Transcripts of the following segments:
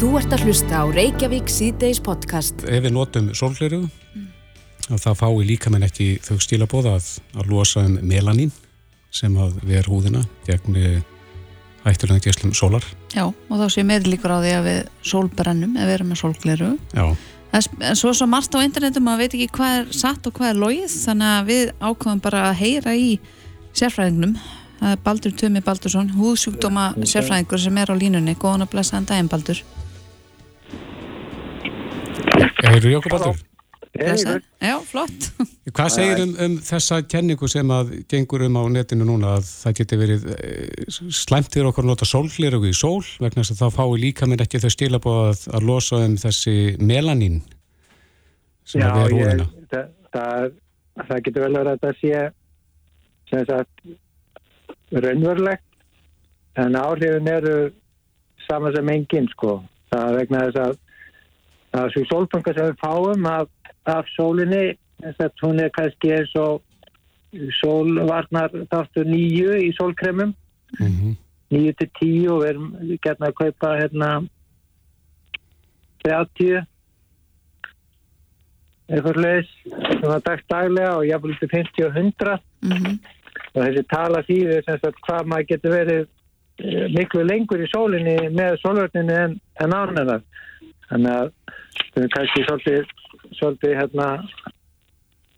Þú ert að hlusta á Reykjavík síðdeis podcast. Ef við notum sólgleru mm. þá fái líka menn ekki þau stílabóða að, að losa um melanín sem að ver húðina gegn eh, hættulega gæslum sólar. Já, og þá sé meður líkur á því að við sólbrennum ef við erum með sólgleru. Já. En svo svo margt á internetum að veit ekki hvað er satt og hvað er logið þannig að við ákvæmum bara að heyra í sérfræðingnum Baldur Tumi Baldursson, húðsjúkdóma sérfræðingur sem er á línunni góðan að blessa en daginn Baldur Hefur Jóko Baldur? Já, flott. Hvað segir um, um þessa kenningu sem að gengur um á netinu núna að það geti verið eh, slæmtir okkur að nota sólgleru í sól vegna þess að þá fái líka mér ekki þau stíla búið að, að losa um þessi melanín sem Já, að vera húðina ég, það, það, það getur vel verið að það sé sem sagt raunverulegt en áhrifin eru saman sem engin sko. Það er vegna þess að það er svo sólfanga sem við fáum af af sólinni þess að hún er kannski eins og sólvarnar þáttu nýju í sólkremum mm -hmm. nýju til tíu og við erum gætna að kaupa hérna 30 eitthvað leis sem var dagt daglega og jáfnvel til 50 og 100 mm -hmm. og þessi tala því hvað maður getur verið eh, miklu lengur í sólinni með sólvörninu en, en ánennar þannig að það er kannski svolítið svolítið hérna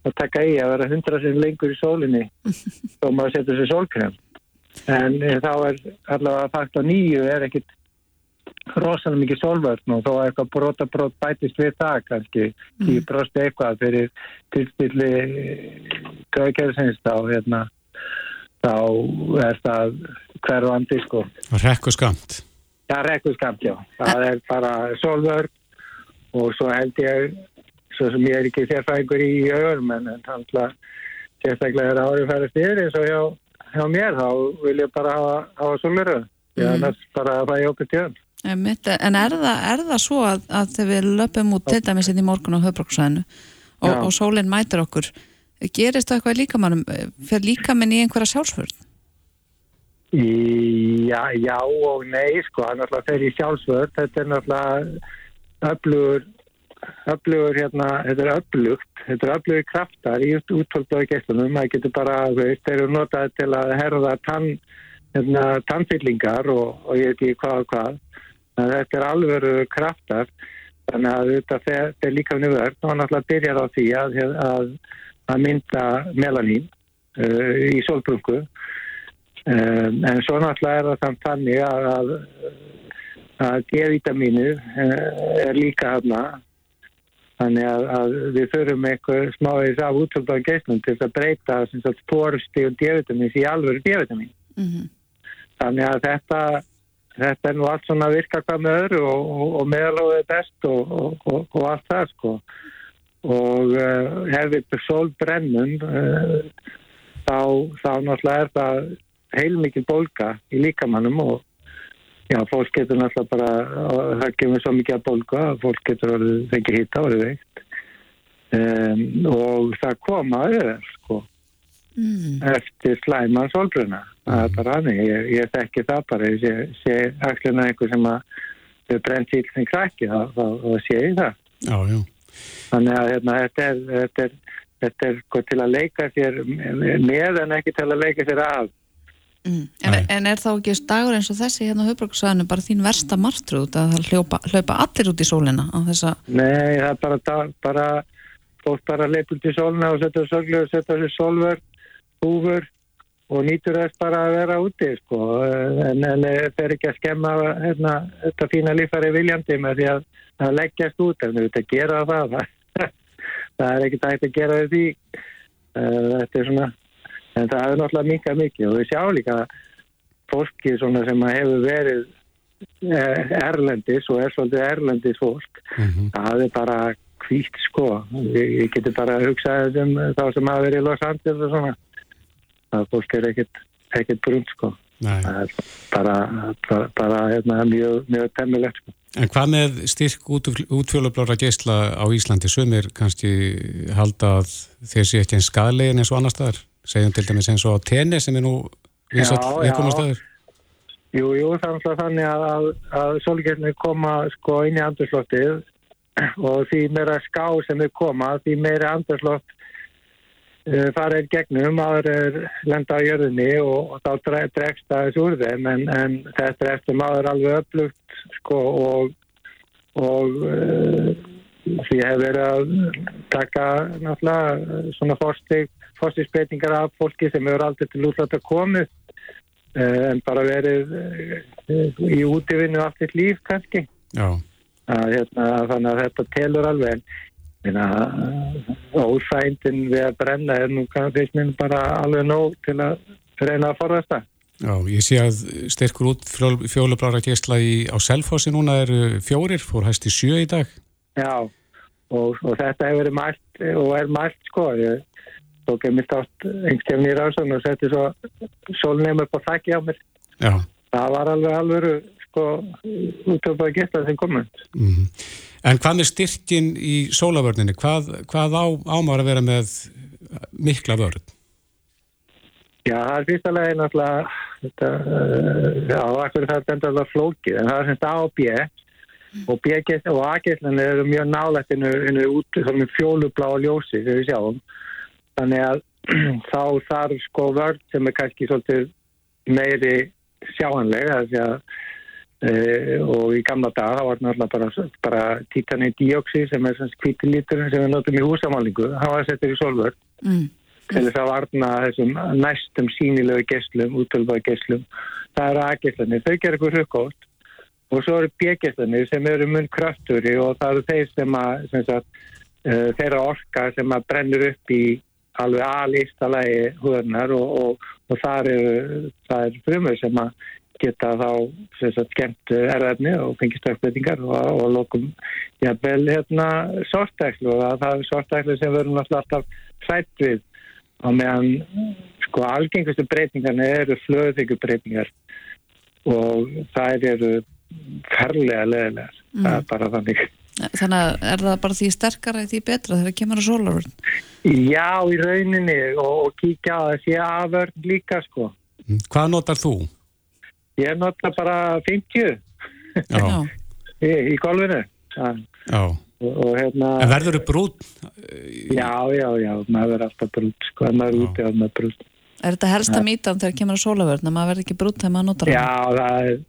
að taka í að vera hundra sem lengur í sólinni þá maður setja sér sólkrem. En eh, þá er allavega fakt á nýju er ekkit rosalega mikið sólvörn og þá er eitthvað brotabrót bætist við það kannski mm. í brosti eitthvað fyrir tilstilli gauðgerðsins þá hérna þá er það hverfandi sko. Rekku skamt Já, rekku skamt, já. Það er bara sólvörn og svo held ég svo sem ég er ekki sérfæðingur í öðrum en þannig að sérstaklega er árið færast yfir eins og hjá, hjá mér þá vil ég bara hafa, hafa svoluru mm. annars bara að það er okkur tjörn En er það, er það svo að, að þegar við löpum út til dæmis inn í morgun á höfbruksvæðinu og, og sólinn mætir okkur gerist það eitthvað líkamannum fyrir líkaminn í einhverja sjálfsvörð? Já, já og nei sko, hann er alltaf fyrir sjálfsvörð þetta er náttúrulega öflugur öflugur hérna, þetta er öflugt, þetta er öflugur kraftar í útvöldu geislunum, það getur bara, veist, þeir eru notað til að herða tann, hérna, tannfyllingar og, og ég veit ekki hvað og hvað, þetta er alveru kraftar, þannig að þetta fer líka um nýverð og náttúrulega byrjar á því að, að, að mynda melanín uh, í solbrungu, um, en svo náttúrulega er það samt þannig að, að að D-vitamínu uh, er líka hafna Þannig að, að við förum eitthvað smáðis af útvöldaðan geislum til að breyta spórsti og D-vitamins í alvöru D-vitamin. Mm -hmm. Þannig að þetta, þetta er nú allt svona að virka hvað með öru og, og, og meðalóðið best og, og allt það sko. Og uh, hefur sólbrennun uh, þá, þá náttúrulega er það heilmikið bólka í líkamannum og Já, fólk getur náttúrulega bara, það kemur svo mikið að að fólk getur orðið, fengið hitta orðið veikt um, og það koma öður sko mm. eftir slæma solbruna, það er bara aðeins, ég, ég þekki það bara, ég sé, sé axluna einhver sem að þau brennt síl sem krakki, þá sé ég það. Já, já. Þannig að hérna, þetta er, þetta er, þetta er sko til að leika sér með en ekki til að leika sér af. Mm. En, en er þá ekki dagur eins og þessi hérna á höfbruksvæðinu bara þín versta martrúð að það hljópa, hljópa allir út í sólina á þessa? Nei, það er bara, bara fólk bara leip út í sólina og setja sólgu og setja sér sólverð, húfur og nýtur þess bara að vera úti sko, en, en það er ekki að skemma hérna, þetta fína lífari viljandi með því að það leggjast út en þetta gera það það er ekki það að gera því þetta er svona en það hefur náttúrulega mikað mikið og við sjáum líka fólki sem hefur verið eh, erlendis og er svolítið erlendis fólk. Mm -hmm. það er bara kvíkt sko. Ég geti bara hugsað um þá sem hafa verið í Los Angeles og svona. Það fólk er ekkert, ekkert brund sko. Það er bara, bara, bara hérna, mjög, mjög temmilegt sko. En hvað með styrk út, útfjólublára geysla á Íslandi? Sem er kannski halda að þeir sé ekki einn skadlegin eins og annar staðar? Segjum til dæmis eins og á tenni sem er nú viðkomast aður Jú, jú, þannig að að, að, sólgerðinu koma sko inn í andurslóttið og því meira ská sem þau koma, því meira andurslótt uh, farið gegnum, aður er lenda á jörðinni og, og þá dre, dregst það þessu úr þeim en, en þetta er eftir maður alveg upplugt sko og, og uh, því hefur verið að taka náttúrulega svona fórstíksbreytingar af fólki sem hefur aldrei til útlátt að komu en bara verið í útífinu eitt líf kannski. Að, hérna, þannig að þetta telur alveg. En ósændin við að brenna er nú kannski bara alveg nóg til að reyna að forðast það. Já, ég sé að styrkur út fjólublára gæsla á Selfossi núna eru fjórir, fór hægt í sjö í dag. Já, og, og þetta hefur verið mælt og er mælt sko. Ég ég mitt átt einhverjum í rásun og setti svo sólneimur på þakki á mér Já. það var alveg alveg sko útöpaði geta sem komund mm -hmm. En hvað með styrkin í sólavörninni hvað, hvað á, ámar að vera með mikla vörn? Já, það er fyrsta legin alltaf þetta, já, akkur það er alltaf flókið en það er semst A og B og B og A-gæslan eru mjög nálægt innu út svona fjólubláa ljósi sem við sjáum þannig að þá þarf sko vörð sem er kannski svolítið meiri sjáanlega að e, og í gamla dag þá var náttúrulega bara, bara títanið díóksi sem er svona kvítilítur sem við notum í húsamálingu það var settur í solvörð Mm. til þess að varna þessum næstum sínilegu gesslum, útölbaði gesslum það eru A-gesslanir, þau gerir eitthvað hrugkótt og svo eru B-gesslanir sem eru mun krafturi og það eru þeir sem að sem sagt, uh, þeirra orka sem að brennur upp í alveg alýstalagi húðarnar og, og, og það eru er frumur sem að geta þá sagt skemmt erðarni og fengist aukveðingar og, og lokum jafnvel hérna sortæklu og það er sortæklu sem verður náttúrulega alltaf sætt við. Á meðan sko algengustu breytingarna eru flöðvíkubbreytingar og það eru ferlega leðilegar mm. það er bara þannig Þannig að er það bara því sterkara því betra þegar það kemur á sólarvörn? Já, í rauninni og, og kíkja á þessi aförn líka sko Hvað notar þú? Ég notar bara 50 Já. í, í golfinu Já. og, og hérna En verður þú brún? Já, já, já, maður er alltaf brún sko, maður er úti að maður er brún Er þetta helsta mítan þegar kemur á sólarvörn að maður verður ekki brún þegar maður notar Já, það er,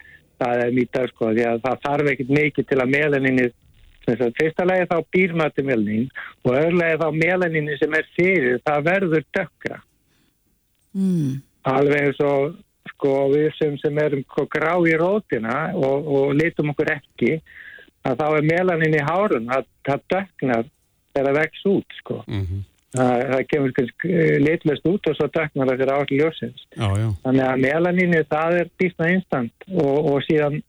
það er mítið sko, því að það þarf ekkit mikið til að melaninni þess að fyrsta lagi þá býr maður til melanin og öðrulegi þá melaninni sem er fyrir, það verður dökkra mm. alveg eins og sko við sem, sem erum sko, grá í rótina og, og litum okkur ekki að þá er melanin í hárun að það döknar þegar það vex út sko Mm -hmm. það, það kemur kannski litlust út og svo döknar það fyrir átt ljósins Já, já. þannig að melaninni það er býstna instant og, og síðan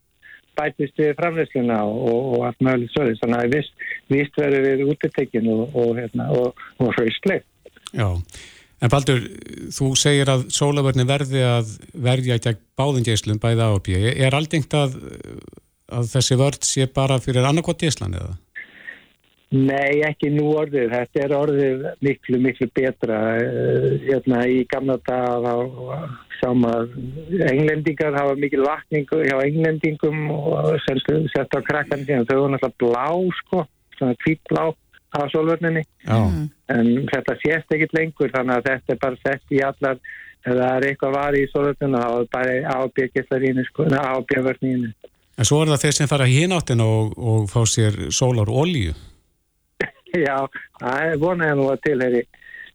bætist við framleysluna og, og allt mögulegt svoðið, þannig að vist, vist verður við útetekkin og, og, hérna, og, og hraustleg. Já, en Baldur, þú segir að sólavörni verði að verja gegn báðingeislum bæði á og bíu. Er aldengt að, að þessi vörð sé bara fyrir annarkot geislan eða? Nei, ekki nú orðið. Þetta er orðið miklu, miklu betra. Eh, Hérna í gamla dag þá sáum að englendingar hafa mikil vakningu hjá englendingum og sett á krakkan síðan. Þau voru náttúrulega blá, sko, svona hvítblá á sólvörninni. Já, Mm. En þetta sést ekkit lengur þannig að þetta er bara sett í allar ef það er eitthvað var í sólvörninu þá er bara ábyggistarínu, sko, ábyggjavörninu. en svo er það þeir sem fara hínáttin og, og fá sér sólar olíu. Já, það er vonaði nú að tilheri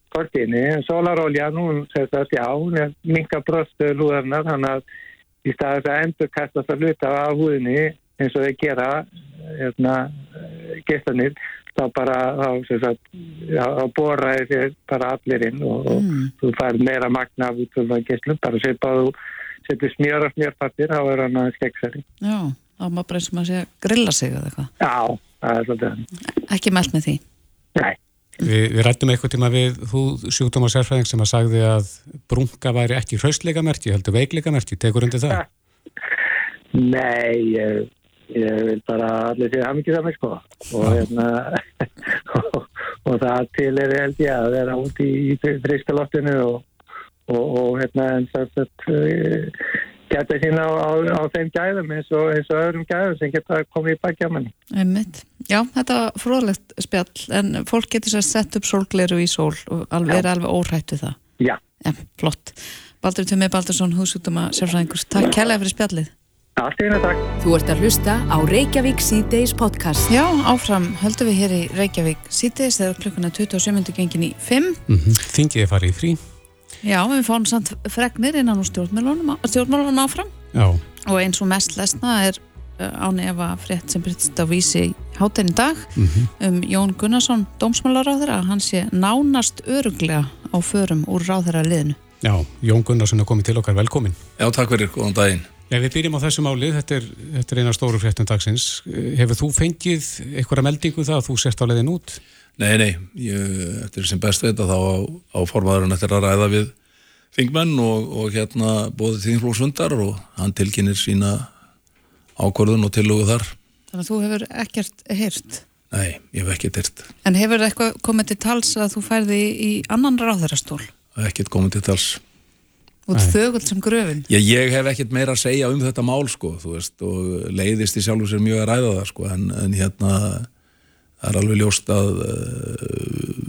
kortinni, en sólarólja nú, sérst að já, hún er minka bröstu húðarnar, þannig að í staðis að endur kastast að hluta af húðinni eins og þeir gera hérna, gestanir, þá bara sérst að, já, þá boraði þér bara allir inn og, og Mm. þú fær meira magna af útvöldan gestlum, bara þú setur smjör og smjörpartir, þá er hann aðeins skeggsari. Já, þá maður bara eins og maður sé að grilla sig eða eitthvað. Já, það er. Ekki mælt með því. Nei. Vi, við rættum eitthvað tíma við húð sjúkdómasérfræðing sem að sagði að brunga væri ekki hraustleika merki, heldur veikleika merki, tekur undir það? Nei, ég, ég vil bara allir því að mikið saman sko og, hérna, og, og það til er held ég að vera út í, í friskaloftinu og, og, og hérna en það, það, geta sína á, á, á þeim gæðum eins og, eins og öðrum gæðum sem geta komið í. Einmitt. Já, þetta var fróðlegt spjall en fólk getur sér að setja upp sólgleru í sól og alveg, er alveg órætt við það. Já. Já, flott. Baldur Tumi Baldursson, húsútuma sérfræðingur. Takk kærlega fyrir spjallið. Þú ert að hlusta á Reykjavík C-Days podcast. Já, áfram höldum við hér í Reykjavík síðdeis þegar klukkuna 27. gengin í 5. Mm -hmm. Þingið er farið í frí. Já, við fáum samt fregnir innan úr stjórnmálunum áfram. Já. Og eins og mest lesna er uh, án efa frétt sem byrjast á vísi hátenni dag Mm -hmm. um Jón Gunnarsson, dómsmálaráður, að hann sé nánast öruglega á förum úr ráðherra liðinu. Já, Jón Gunnarsson er komið til okkar velkomin. Já, takk fyrir, góðan daginn. Já, við byrjum á þessu máli, þetta er, þetta er eina stóru fréttum dagsins. Hefur þú fengið einhverja meldingu það að þú sért á leiðin út? Nei, nei, ég, eftir sem best veit að þá á, á formaðurinn eftir að ræða við þingmenn og, og hérna bóðið þingflóksvundar og hann tilkynir sína ákvörðun og tillögu þar. Þannig að þú hefur ekkert heyrt. Nei, ég hef ekkert hirt. En hefur eitthvað komið til tals að þú færði í annan ráðherrastól? Ekkert komið til tals. Út Nei. þögult sem gröfin? Ég, ég hef ekkert meira að segja um þetta mál, sko, þú veist, og leiðist í sjálfu sér mjög að ræða það, sko, en, en hérna, það er alveg ljóst að uh,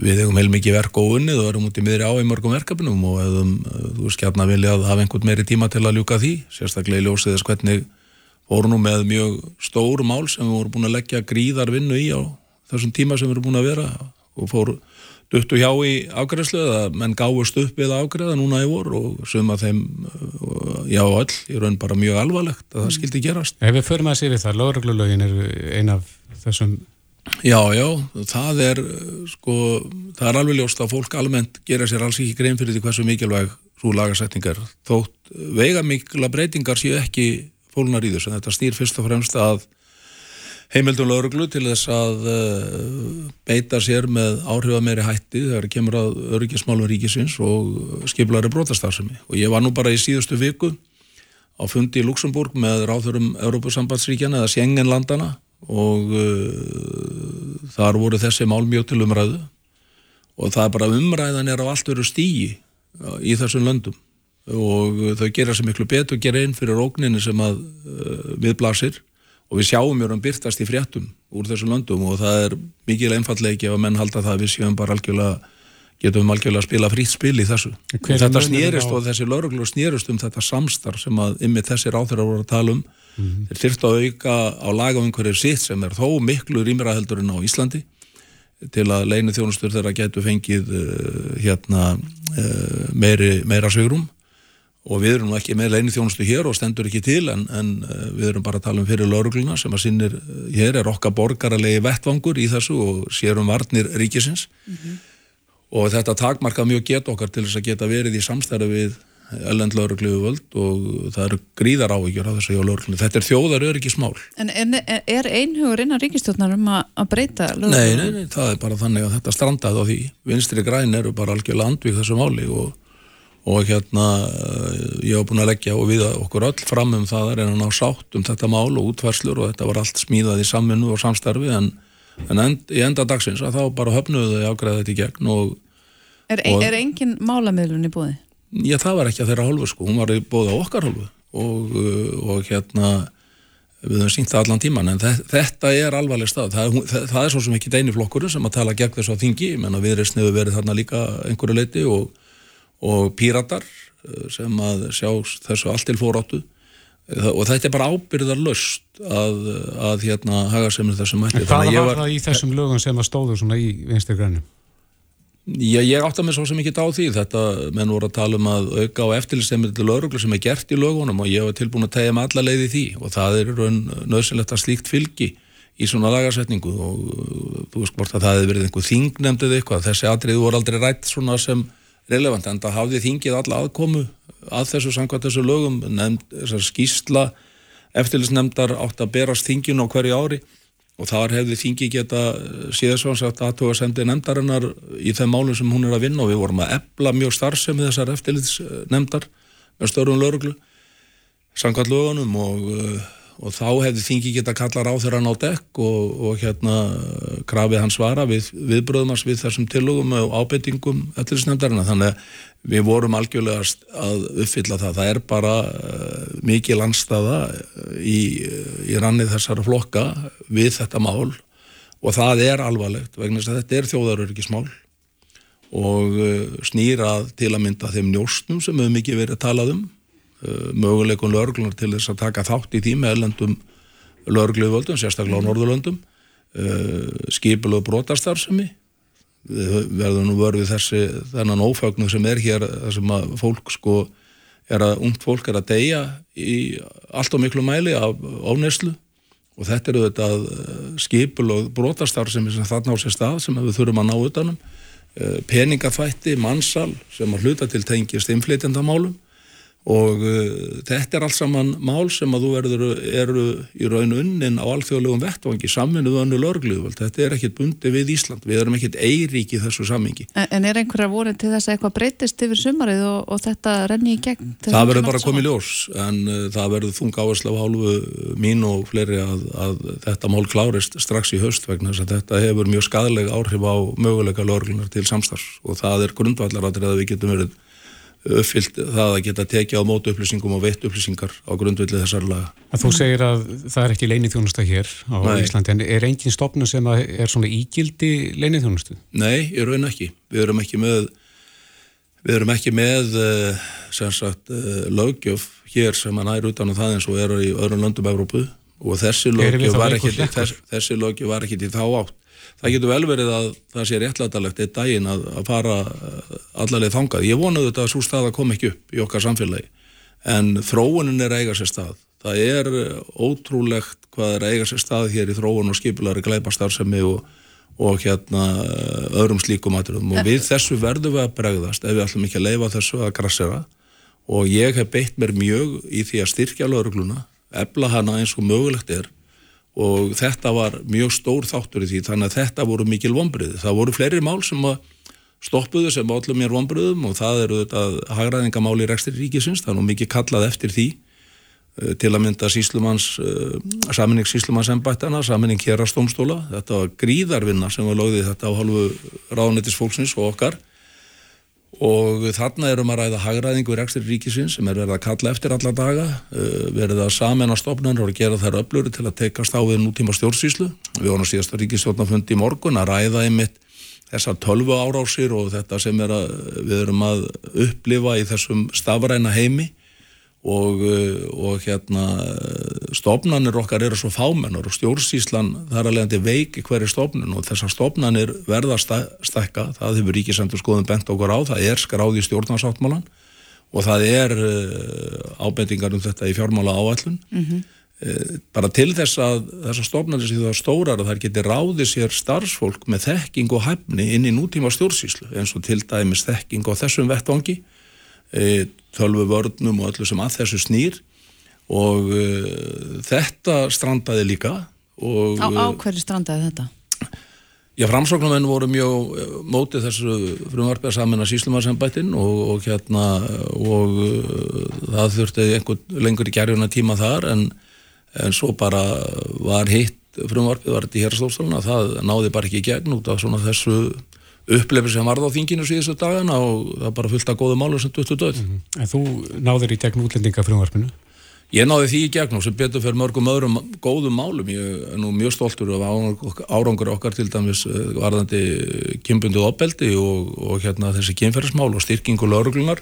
við hefum heilmikið verk og unnið og erum út í miðri á í mörgum verkefnum og hefum, uh, þú veist, hérna viljað hafa einhvern meiri tíma til að ljúka því, sérstaklega í ljósið þess hvernig fórum nú með mjög stór mál sem við vorum búin að leggja gríðar vinnu í á þessum tíma sem við erum búin að vera og fór duttu hjá í afgræðslu eða menn gáðust upp við að afgræða núna í vor og suma þeim, uh, já öll, í raun bara mjög alvarlegt að það skildi gerast. Ef við förum að sér við það, lögreglulögin er ein af þessum, Já, já, það er sko, það er alveg ljóst að fólk almennt gera sér alls ekki grein fyrir því hversu mikilvæg svo lagasetningar þótt veiga mikla breytingar séu ekki fólnar í þessu, þetta snýr fyrst og fremst að heimildum lauruglu til þess að uh, beita sér með áhrifa meiri hætti þegar kemur að öryggismálum ríkisins og skiplari brotastarfsemi. Og ég var nú bara í síðustu viku á fundi í Luxemburg með ráðurum Európusambandsríkjana eða Schengenlandana og uh, þar voru þessi mál mjög til umræðu. Og það er bara umræðan er á allt veru stígi í þessum löndum. Og þau gera sér miklu betur og gera inn fyrir ógninu sem að uh, við blasir. Og við sjáum mjög um byrtast í fréttum úr þessum löndum. Og það er mikil einfallegi ef að menn halda það að við séum bara algjörlega getum algjörlega að spila frýtt spil í þessu. Hver er þetta snýrist á- og þessi lauruglu snýrist um þetta samstarf sem að ymmið þessi ráþur voru að tala um þeir þyrftu að auka á lagaumhverju sitt sem er þó miklu rýmra heldur en á Íslandi til að leinu þjónustur þeirra getur fengið uh, hérna uh, meiri, meira svigrum og við erum ekki með leinu þjónustu hér og stendur ekki til en, en uh, við erum bara að tala um fyrir laurugluna sem að sinnir hér er okkar borgaralegi vettvangur í þessu og sérum varnir ríkisins. Og þetta takmarka mjög get okkar til þess að geta verið í samstæðu við ellend lauruglu völd og það eru gríðar áhyggjur á þessu hjá lauruglunni. Þetta er þjóðar öryggismál. En er, er einhugur innan ríkistjórnar um að, að breyta lögum? Nei, nei, nei, það er bara þannig að þetta strandaði á því. Vinstri græn eru bara algjörlega andvík þessu máli og, og hérna eh, ég hef búin að leggja og við okkur öll fram um það að reyna að ná sátt um þetta mál og útverslur og þetta var allt smíðað í samvinnu og samstarfi en, en end, í enda dagsins að þá bara höfnuðu þau ágræða þetta í gegn og Er, er engin málamiðlun í búði? Já, það var ekki að þeirra hálfu sko, hún var bóða okkar hálfu. Og, uh, og hérna við höfum sínt það allan tíman en þe- þetta er alvarleg stað, það, er það, það er svo sem ekki deini flokkurinn sem að tala gegn þessu á þingi, menna við erum sniðu verið þarna líka einhverju leiti og, og píratar uh, sem að sjá þessu allt til fóráttu Uh, og þetta er bara ábyrðarlöst að, að hérna haga sem þessum mætti en hvað að var það í þessum lögum sem að stóðu svona í vinstri grænum? Já, ég átta mig svo sem ekki á því. Þetta, menn voru að tala um að auka á eftirlýstemir til lauruglu sem er gert í lögunum og ég var tilbúin að tegja með alla leið í því. Og það er raun nöðsynlegt að slíkt fylgi í svona lagasetningu. Og uh, þú veist hvort að það hefði verið einhver þingnefnd eða eitthvað, þessi atriði voru aldrei rætt svona sem relevant, en það hafði þingið alla aðkomu að þessu samkvæmt þessu lögum, nefnd, skýsla eftirlýsnefndar átt að berast þinginu á hverju ári og þar hefði þingi geta síðan svo sagt aðtóa sendi nefndarinnar í þeim málum sem hún er að vinna og við vorum að ebla mjög starfsemi þessar eftirlitsnefndar með störum lauruglu samkvæmt lögunum og, uh, og þá hefði þingi geta kallar á þeirra á dekk og, og hérna krafið hans svara við viðbröðumars við þessum tilugum og ábyrtingum eftirlisnefndarina þannig að við vorum algjörlega að uppfylla það. Það er bara uh, mikið landstaða í, í rannið þessara flokka við þetta mál. Og það er alvarlegt vegna þess að þetta er þjóðaröryggismál og uh, snýra til að mynda þeim njóstnum sem hefur mikið verið talað um möguleikun löglunar til þess að taka þátt í því með erlendum lögluðvöldum, sérstaklega á Norðurlöndum. Uh, skipilög brotastarfsemi. Við verðum nú vörfið þessi þennan ófagnu sem er hér þessum að fólk sko er að ungt fólk er að deyja í allt og miklu mæli af óneslu og þetta eru þetta skipul og brotastarf sem þarna á sér stað sem við þurfum að ná utanum. Eh, peningafætti, mannsal sem að hluta til tengist inflytjandamálum og uh, þetta er alls saman mál sem að þú verður eru í raun unnin á alþjóðlegum vettvangi saminuð önnu lörgluðvöld þetta er ekkit bundi við Ísland, við erum ekkit eirík í þessu samingi. En, en er einhverja vorin til þess að eitthvað breytist yfir sumarið og, og þetta renni í gegn? Það verður bara komið ljós en uh, það verður þung áherslu af hálfu mín og fleiri að, að þetta mál klárist strax í höst vegna þess að þetta hefur mjög skadalega áhrif á möguleika lörglunar til samstarfs og það er grundvallar að uppfyllt það að geta tekið á mótu upplýsingum og veitt upplýsingar á grundvillið þessar laga. Að þú segir að það er ekki leinið þjónusta hér á Nei. Íslandi en er engin stopnu sem er svona ígildi leinið þjónustu? Nei, ég raun ekki. Við erum ekki með við erum ekki með eh, sem sagt eh, lögjöf hér sem að næra utan á það eins og eru í öðrum löndum Evrópu og þessi lögjöf var ekki þessi lögjöf var ekki til þá átt það getur vel verið að það sé réttlætalegt eitt daginn að, að fara eh, allarleið þangað. Ég vonuðu þetta að svo stað að koma ekki upp í okkar samfélagi. En þróunin er eiga sér stað. Það er eh, ótrúlegt hvað er eiga sér stað hér í þróun og skipulari gleipastarfsemi og, og hérna eh, öðrum slíkum aðröðum og við þessu verðum við að bregðast ef við ætlum ekki að leifa þessu að grassera og ég hef beitt mér mjög í því að styrkja laurugluna, ebla hana eins og mögulegt er og þetta var mjög stór þáttur í því þannig að þetta voru mikil vonbröð það voru fleiri mál sem stoppuðu sem állum mér vonbröðum og það eru þetta hagraðingamál í rekstir ríkisins. Það er nú mikið kallað eftir því eh, til að mynda síslumans uh, saminning síslumans ennbættana saminning hérastómstóla, þetta var gríðarvinna sem var lögðið þetta á halvu ráðnættis fólksins og okkar og þarna erum að ræða hagraðingu í rekstur ríkisins sem er verið að kalla eftir alla daga. Uh, verið að samena stopnarnir og gera þær öfluri til að tekast á við nútíma stjórnsýslu. Við vorum síðast að ríkistjórnafundi í morgun að ræða einmitt þessar tölvu árásir og þetta sem er að við erum að upplifa í þessum stafræna heimi og, uh, og hérna stofnanir okkar eru svo fámennar og stjórnsíslan þar að leiðandi veiki hverju stofnun og þessar stofnanir verða stekka, það hefur ríkisendur skoðum bent okkur á, það er skráði stjórnarsáttmálan og það er uh, ábendingar um þetta í fjármála áallun mm -hmm. bara til þess að þessar stofnanir sem það stórar að það geti ráði sér starfsfólk með þekking og hæfni inn í nútíma stjórnsíslu eins og til dæmis þekking á þessum vettvangi tölvu vörnum og öllu sem að þessu snýr og uh, þetta strandaði líka og, Á, á uh, hverju strandaði þetta? Já, framsóknumenn voru mjög mótið þessu frumvarpið að síslumarsembættin og, og hérna og uh, það þurfti einhver lengur í gerjuna tíma þar en, en svo bara var hitt frumvarpið var þetta í hérstofstofna það náði bara ekki í gegn út af svona þessu upplefur sem varð á þinginu síðustu dagana og það bara fullt að góða málur sem duttu döð. Mm -hmm. En þú náður í gegn útlendingafrumvarpinu? Ég náði því í gegn og sem betur fyrir mörgum öðrum góðum málum. Ég er nú mjög stoltur af árangur okkar til dæmis eh, varðandi kynbunduð opbeldi og, og hérna þessi kynferðismál og styrkingu lauruglunar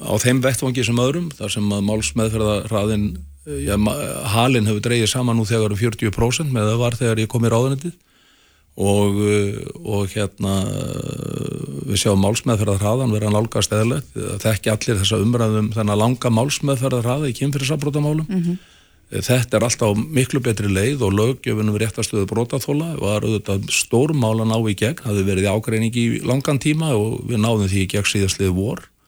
á þeim vettvangi sem öðrum þar sem að málsmeðferðarraðin eh, ja, halin hefur dreyið saman nú þegar um 40% með það var þegar ég kom í ráðunendið og, uh, og hérna við sjáum málsmeðferðar hraðan vera nálgast eðlert, þekki allir þessa umræðum þennan langa málsmeðferðar hraða í kynfyrirsabrótamálum mm -hmm. þetta er alltaf miklu betri leið og lögjöfunum réttastöðu brótaþóla var auðvitað stórmála ná í gegn, það hefði verið ágreining í langan tíma og við náðum því í gegn síðastlið vor. Þannig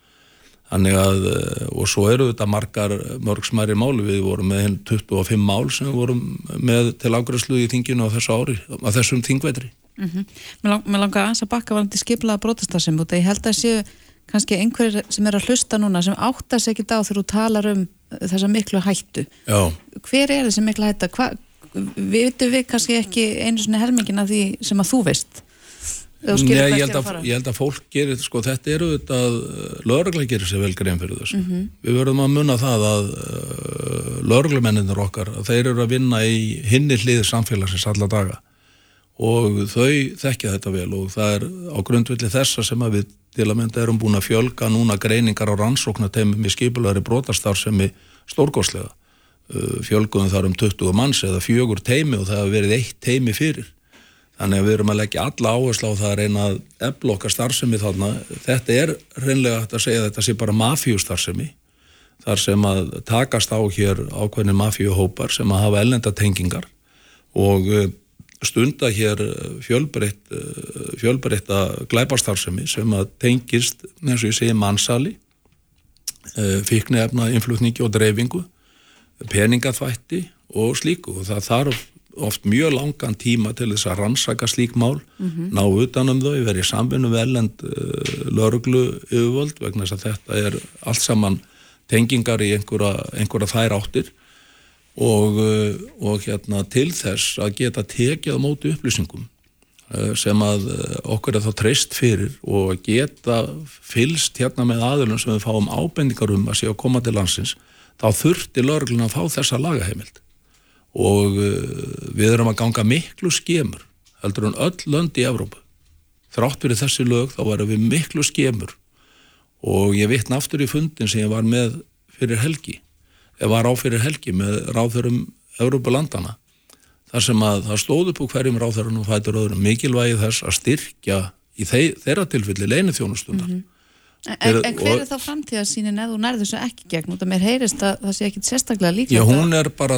að, eh, og svo eru þetta margar, mörg smæri máli, við vorum með 25 mál sem við vorum með til ágræslu í þinginu á þessu ári, á þessum þingvetri. Mm -hmm. Mér lang, langar aðeins að bakka varandi skiplaða brotastarsem út, ég held að séu kannski einhverjir sem er að hlusta núna sem áttast ekki á þegar þú talar um þessa miklu hættu. Já, hver er þessi miklu hætta? Hva, vitum við kannski ekki einu svona helmingina því sem að þú veist Hvert ég held, að ég held að fólk gerir, sko, þetta eru þetta lögregla gerir sér vel grein fyrir þessu. Mhm. Við verðum að munna það að uh, lögreglumenninir okkar, að þeir eru að vinna í hinni hliði samfélagsins alla daga og þau þekkja þetta vel og það er á grundvilli þessa sem við til að mynda erum búin að fjölga núna greiningar á rannsóknateimum í skipulari brotastar sem er stórgóðslega. Uh, fjölguðum þar um 20 manns eða fjögur teimi og það hefur verið eitt teimi fyrir. Þannig að við erum að leggja alla áherslu á það að reyna að efla okkar starfsemi þarna. Þetta er reynlega að segja að þetta sé bara mafíustarfsemi. Þar sem að takast á hér ákveðin mafíuhópar sem að hafa ellenda tengingar og eh, stunda hér fjölbreytt, eh, fjölbreytta glæparstarfsemi sem að tengist, eins og ég segi, mannsali, fíknefna, innflutningi og dreifingu, peningaþvætti og slíku og það þarf oft mjög langan tíma til þess að rannsaka slík mál, ná utanum þau, verið samvinnu velend uh, lörglu yfirvöld vegna þess að þetta er allt saman tengingar í einhverja, einhverja þær áttir. Og, uh, og hérna til þess að geta tekið á móti upplýsingum uh, sem að okkur er þá treyst fyrir og geta fylst hérna með aðlunum sem við fáum ábendingar um að sé að koma til landsins, þá þurfti lörglun að fá þessa lagaheimild og uh, við erum að ganga miklu skemur heldur en öll lönd í Evrópu. Þrátt fyrir þessi lög þá varum við miklu skemur. Og ég vitna aftur í fundin sem ég var með fyrir helgi ég var á fyrir helgi með ráðurum Evrópulandana þar sem að það stóð upp úr hverjum og fætur öðrum mikilvægi þess að styrkja í þei, þeirra tilfelli leini þjónustundar En, en, Fyrir- en hver og- er þá framtíðasýnin ef þú nærður þessu ekki gegn út að mér heyrist að það sé ekki sérstaklega líka Já, hún er bara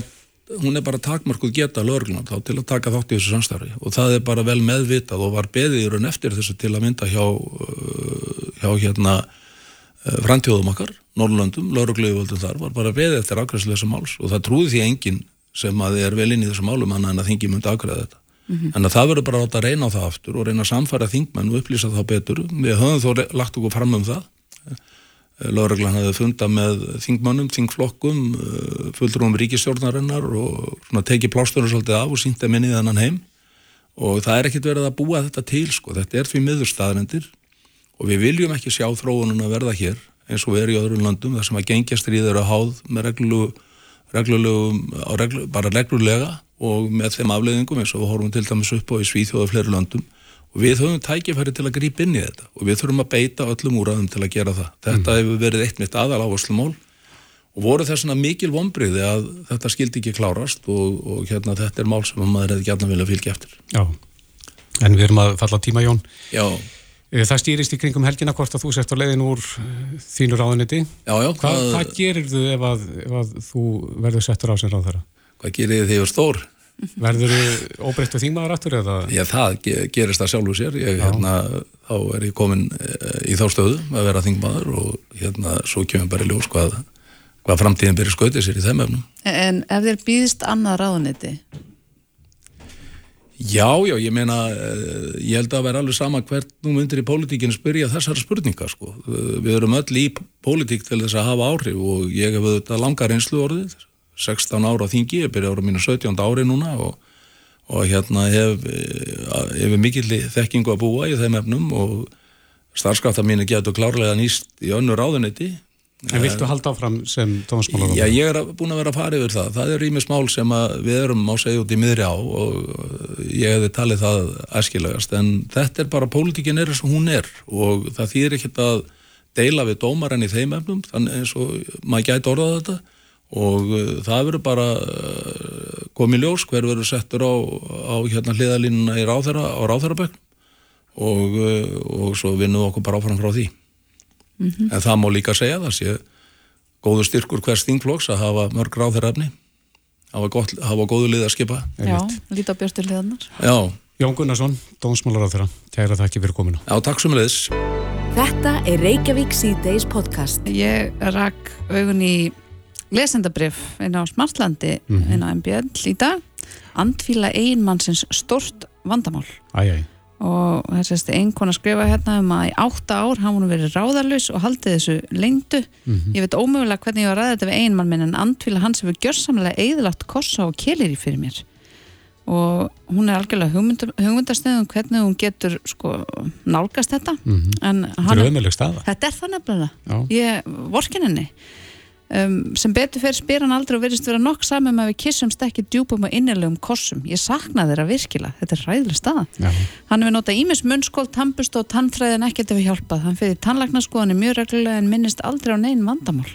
hún er bara takmörkuð geta lögreglunar þá til að taka þátt í þessu samstarfi. Og það er bara vel meðvitað og var beðið í raun eftir þessu til að mynda hjá uh, hjá hérna uh, frantjóðum okkar, Norrlöndum, lögregluðvöldum þar var bara beðið eftir afgræslu þessu máls. Og það trúði því enginn sem að er vel inn í þessu málum en að þingi myndi afgræða þetta. En að það verður bara átt að reyna á það aftur og reyna að samfæra þingmenn og upplýsa þá betur. Við höfum þó lagt okkur fram um það Lörglan hafði funda með þingmönnum, þingflokkum, uh, fulltrúum ríkistjórnarinnar og tekið plástunum svolítið af og sínta minni þannan heim. Og það er ekkert verið að búa þetta til sko, þetta er því miðurstaðarendir og við viljum ekki sjá þróunum að verða hér eins og erum í öðrum löndum þar sem að gengjastríð eru að háð með reglulegu, reglulegu reglu, bara reglulega og með þeim afleiðingum eins og við horfum til dæmis upp á í Svíþjóða fleiri löndum og við höfum tækifæri til að grípa inn í þetta og við þurfum að beita öllum úræðum til að gera það. Þetta hefur verið eitt mitt aðal áherslumál og voru þessuna mikil vonbriði að þetta skildi ekki klárast og, og hérna þetta er mál sem maður hefði gætna vilja fylgja eftir. Já, en við erum að falla tíma Jón. Já, Eh, Það stýrist í kringum helgina hvort að þú sért á leiðin úr eh, þínu ráðuniti. já, já, Hvað, hvað, gerir þú ef að, ef að þú verður settur á sem ráð þeirra? hvað gerir þið þegar stór? Verður þú óbreyttu þingmaður aftur eða? Já, það ge gerist það sjálfur sér. Ég, hérna, þá er ég komin eh, í þá stöðu að vera þingmaður og hérna svo kemur bara ljós hvað, hvað framtíðin byrja skautið sér í þeim efnum. En ef þér býðist annað ráðuniti Já, já, ég meina, eh, ég held að vera alveg sama hvert nú myndir í pólitíkinu spyrja þessar spurningar, sko. Eh, Við erum öll í pólitík til þess að hafa áhrif og ég hef auðvitað langar einslu orðið, 16 ára á þingi, ég byrja ára mínu 17 ári núna og, og hérna hef, eh, hef mikill þekkingu að búa í þeim efnum og starfskafta mínu getur klárlega nýst í önnu ráðuneyti En viltu halda áfram sem tónsmálar? Já, ég er að- búin að vera að fara yfir það. Það er rýmis mál sem að við erum á segja út í miðri á og ég hefði talið það æskilegast en þetta er bara, pólitíkin er eins og hún er og það þýðir ekkert að deila við dómarenn í þeim efnum þannig eins og maður gæti orðað þetta og uh, það verður bara uh, komið ljós hver verður settur á, á hérna hliðalínuna í ráþæra, á ráþærabökk og, uh, og svo vinnum við okkur bara áfram frá því. En það má líka segja það sé góðu styrkur hvers þingflokks að hafa mörg ráþærafni hafa, gott, hafa góðu lið að skipa. Já, líta á björtur hliðanar Já, Jón Gunnarsson, tónsmálar á þeirra. Kæra þakki fyrir kominu. já takk sem leiðis Þetta er Reykjavík C-Days podcast. Ég rak augun í lesendabrif inn á Smartlandi inn á MBL í dag Andfíla eiginmannsins stort vandamál Æj, æj. og þessast einhvern að skrifa hérna um að í átta ár hafa hún verið ráðarlaus og haldið þessu lengdu ég veit ómögulega hvernig ég var að ræða þetta við einmann minn en andfíla hans hefur gjörsamlega eðlagt kossa og kelir í fyrir mér og hún er algjörlega hugmynda, hugmyndastöðum hvernig hún getur sko nálgast þetta en Þetta hann er ömuleg staða. Þetta er það nefnilega. Já. Ég vorkin henni. Um, sem betur fyrir spyr hann aldrei og verðist vera nokk saman með að við kissumst ekki djúpum og innilegum kossum. Ég sakna þeirra virkilega. Þetta er ræðileg staða. Já. Hann hefur notað ímis munnskóld, tannbust og tannfræðin ekkert hefur hjálpað. Hann fyrir tannlagnaskoðanir mjög reglulega en minnist aldrei á negin vandamál.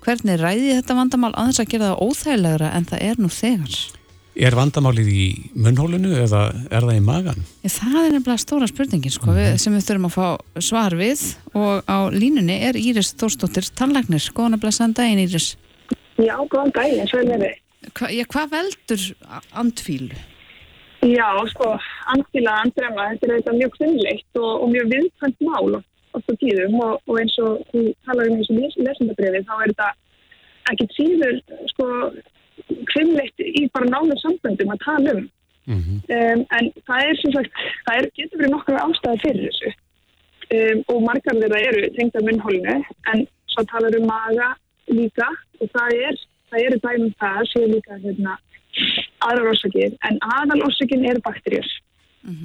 Hvernig ræði þetta vandamál aðeins að gera það óþægilegra en það er nú þegar? Er vandamálið í munnhólinu eða er það í magan? Það er nefnilega stóra spurningin sko, við, sem við þurfum að fá svar við og á línunni er Íris Þórsdóttir tannlagnir. Góðan að blessa daginn Íris. Já, góðan daginn, svo er með þið. Hva, já, hvað veldur andfílu? Já, sko, andfíla, andrema, þetta er þetta mjög kvinnleitt og, og mjög viðkvæmt mál oft á tíðum og, og eins og þú talar um þessu les, lesendabriði, þá er þetta ekkit síður, sko, kvinnleitt í bara nánu samböndum að tala um. Mm Um, en það er sem sagt, það er, getur verið nokkru ástæði fyrir þessu. Um, og margar þeirra eru tengda munnhólinu en svo talar um maga líka og það er, það eru dæmum það séu líka hérna, aðrar orsakir en aðal orsakinn eru bakterjur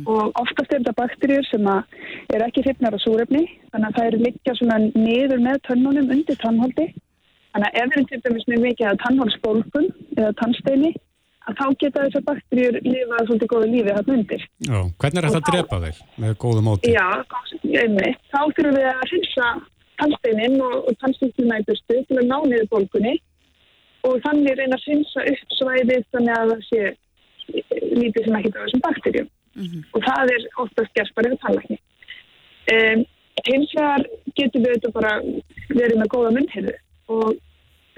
og oftast er þetta bakterjur sem að er ekki hrifnar á súrefni þannig að það eru liggja svona niður með tönnunum undir tannholdi þannig að ef við erum til dæmis með mikið að tannholdsbólgun eða tannsteini að þá geta þessar bakterjur lifað svolítið góðu lífi hann undir. Já, hvernig er þetta að drepa þeir með góðu móti? Já, einmitt. Þá þurfum við að hreinsa tannsteinin og, og tannstýrtuna í burstu til að ná niður bólgunni og þannig reyna að hreinsa upp svæðið þannig að það sé lítið sem ekki af þessum bakterjum. Og það er oftast gert bara yfir tannlækni. Um, hins vegar getur við þetta bara verið með góða munnhyrðu og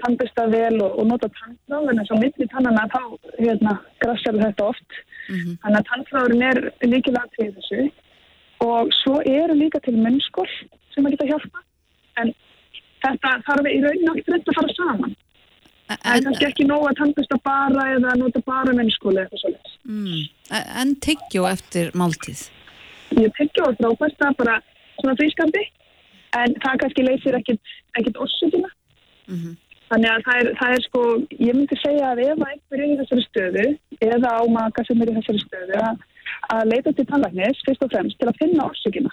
tannbesta vel og, og nota tannfráð en þess að milli tannana þá hérna, grassar þetta oft. Þannig að tannfráðurinn er líkilega til þessu og svo eru líka til munnskól sem að geta hjálpa en þetta þarf í rauninu ekki reynd að fara saman. Það er En, kannski ekki nóg að tannbesta bara eða nota bara munnskóli eða eitthvað svolítið. mm, en tyggjó eftir máltíð? Ég tekja á frábært það bara svona frískandi en það kannski leysir ekkit, ekkit orsökina. Þannig að það er, það er sko, ég myndi segja að ef að einhver er í þessari stöðu eða á maka sem er í þessari stöðu að, að leita til tannlæknis fyrst og fremst til að finna orsökina.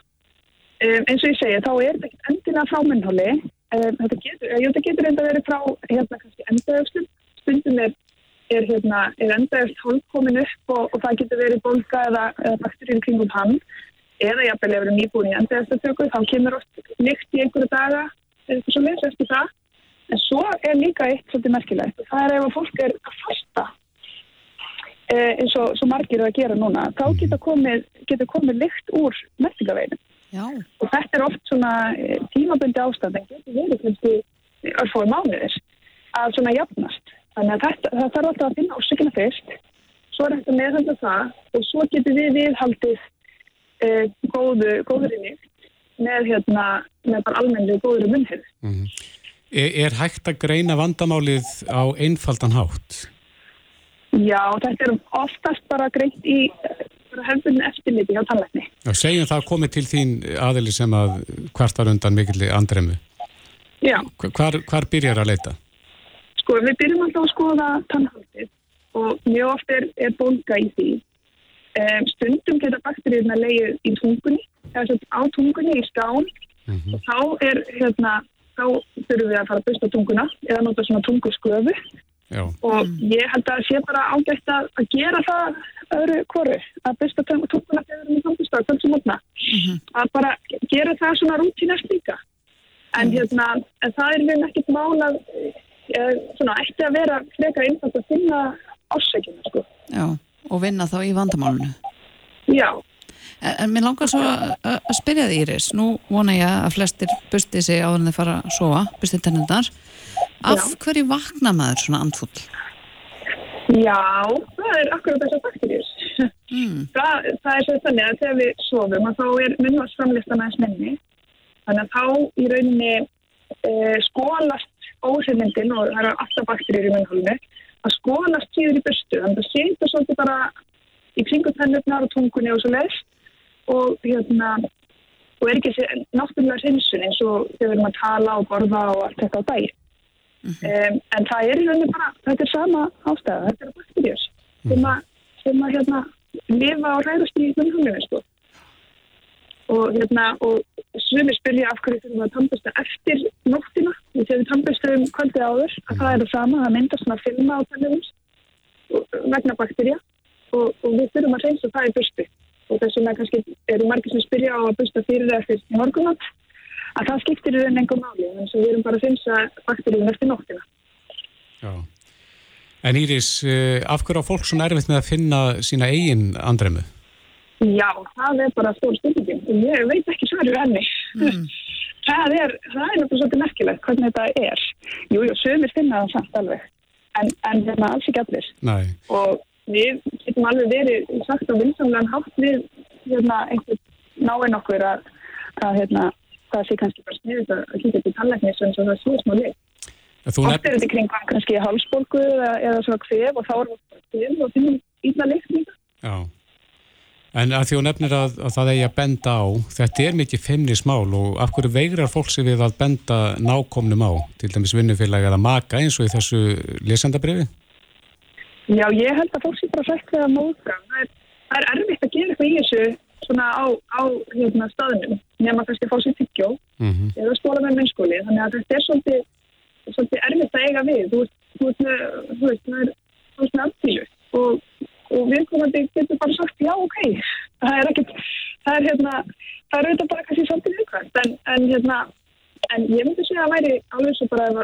Um, eins og ég segja, þá er þetta ekki endilega frá munnhóli. Um, þetta getur, getur enda verið frá hérna kannski endaöfstum. Stundum er, er, hérna, er endaöfst hólk komin upp og, og það getur verið bólka eða, í kringum hann. Eða jafnvel ef við erum nýbúin í endaöfstatöku, þá kemur oft lykt í einhverju daga eða eitthvað svo leys eftir það. En svo er líka eitt svolítið merkilegt. Það er ef að fólk er að fasta eh, eins og margir eru að gera núna. Þá geta komið, geta komið lykt úr merkingaveginu. Og þetta er oft svona eh, tímabundi ástand en getur verið kannski örfói mánuðir að svona jafnast. Þannig að þetta, það þarf alltaf að finna orsökina fyrst. Svo er þetta meðhanda það og svo getur við viðhaldið eh, góðu, góðurinni með hérna, með almennlega góður munnhefð. Er, er hægt að greina vandamálið á einfaldan hátt? Já, þetta er oftast bara greint í hefðunni eftirliti hjá tannlækni. Já, segjum það komið til þín aðili sem að kvartar undan mikilli andremu. Já, Hvar, hvar byrjar að leita? sko við byrjum alltaf að skoða tannhaldið og mjög oft er, er bólga í því. Um, stundum geta bakteríuna leið í tungunni, eða svo á tungunni í skán og þá er hérna, þá þurfum við að fara að busta tunguna eða nota svona tungusklöfu Já, og ég held að sé bara ágætt að, að gera það öðru hvoru, að busta tung- tunguna þegar við erum í tungustöð, hvernig sem mótna. Að bara gera það svona rútinast líka. En hérna, en það er við ekkert mál að, e, svona, ætti að vera frekar einfalt að finna ásækjuna, sko. Já, og vinna þá í vandamálunu. Já, En, mér langar svo að að spyrja þig Íris, nú vona ég að flestir busti sig áður en þeir fara að sofa, busti tennundar. Af Já. hverju vakna maður svona andfull? já, það er akkurat þessar bakteríus. Mm. Það, það er svo þannig að þegar við sofum að þá er munnvarsframlistan aðeins minni. Þannig að þá í rauninni e, skólast óhrifmyndin og það eru alltaf bakteríur í munnhólinu að skólast síður í burstu. Þannig að það setur svolítið bara í kringu tennurnar og tungunni og svo leiðst og hérna og er ekki náttúrulega hreinsun eins og þegar við erum að tala og borða og allt þetta á dagi. Um, en það er í rauninni bara, þetta er sama ástæða, þetta eru bakteríus sem að, sem að hérna lifa og ræðast í munnhólinu sko. Og hérna, og svömi spyrja af hverju þurfum að tannbesta eftir nóttina, þegar við tannbestum kvöldið áður, að það er það sama, það myndast svona filma á tannum vegna bakterja og, og við þurfum að reynsa það í busti og þess vegna kannski eru margir sem spyrja á að busta fyrir eða eftir í morgunat að það skiptir í raun engum máli en svo við erum bara að reynsa bakteríum eftir nóttina. Já. En Íris, eh, af hverju á fólk svona erfitt með að finna sína eigin andremu? Já, það er bara stór stundin og ég veit ekki svaru henni. Mm. það er, það er náttúrulega svolítið merkilegt hvernig þetta er. Jú, jú, sömur finna það samt alveg, en, en hérna alls ekki allir. Nei. Og við getum alveg verið sagt á vinsamlegan hátt við hérna einhvern náinn okkur að, að hérna, það sé kannski bara sniðið að kíkja til tannlæknis eins og það sé smá leik. Þú Oft nefn... er þetta kring kannski hálsbólgu eða, eða svona kvef og þá er þetta kvef og finnum íla leikt líka. Já. En að því hún nefnir að, að það eigi að benda á, þetta er mikið feimnismál og af hverju veigrar fólk sig við að benda nákomnum á, til dæmis vinnufélag eða maka eins og í þessu lesendabrifi? Já, ég held að fólk sé bara hrætt við að móðga. Það er, það er erfitt að gera eitthvað í þessu svona á, á hérna, staðnum nema kannski fá sér tyggjó Mm -hmm. eða skóla með mennskóli. Þannig að þetta er svolítið, svolítið erfitt að eiga við. Þú þú þú veist, það er, með aftílu og, og viðkomandi getur bara sagt já, ok. Það er ekkert, það er hérna, það er auðvitað bara kannski svolítið viðkvæmt en, en hérna, en ég myndi segja að væri alveg svo bara að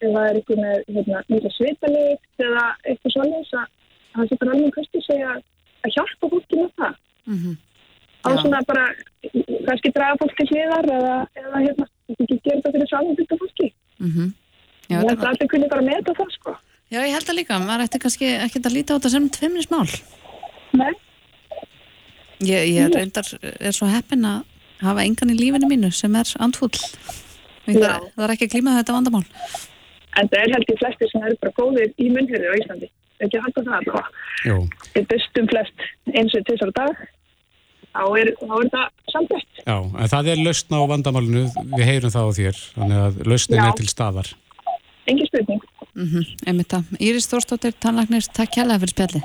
ef það er eitthvað með hérna, mjög svitalikt eða eitthvað svolítið að það sé bara alveg kannski segja að hjálpa fólki með það. Mm -hmm. Á svona bara, kannski draga fólki hliðar eða, eða hérna, ekki gera þetta fyrir samanbyggt fólki. Mm -hmm. Já, Ég held að allir kunni bara meta það, sko. Já, ég held að líka, maður ætti kannski ekki að líta á þetta sem tveimnismál. Nei, Ég, ég er reyndar, er svo heppin að hafa engan í lífinu mínu sem er andfúll. Það, það er ekki að klíma þetta vandamál. En það er held í flesti sem eru bara góðir í munnherði á Íslandi. Ekki að halda það allavega. Við bestum flest eins og á dag. Þá er, þá er það samtætt. Já, en það er lausna á vandamálinu, við heyrum það á þér, þannig að lausnin Já. er til staðar. Engin spurning. Mm -hmm. Einmitt það. Íris Þórstóttir, tannlagnir, takk kjærlega fyrir spjalli.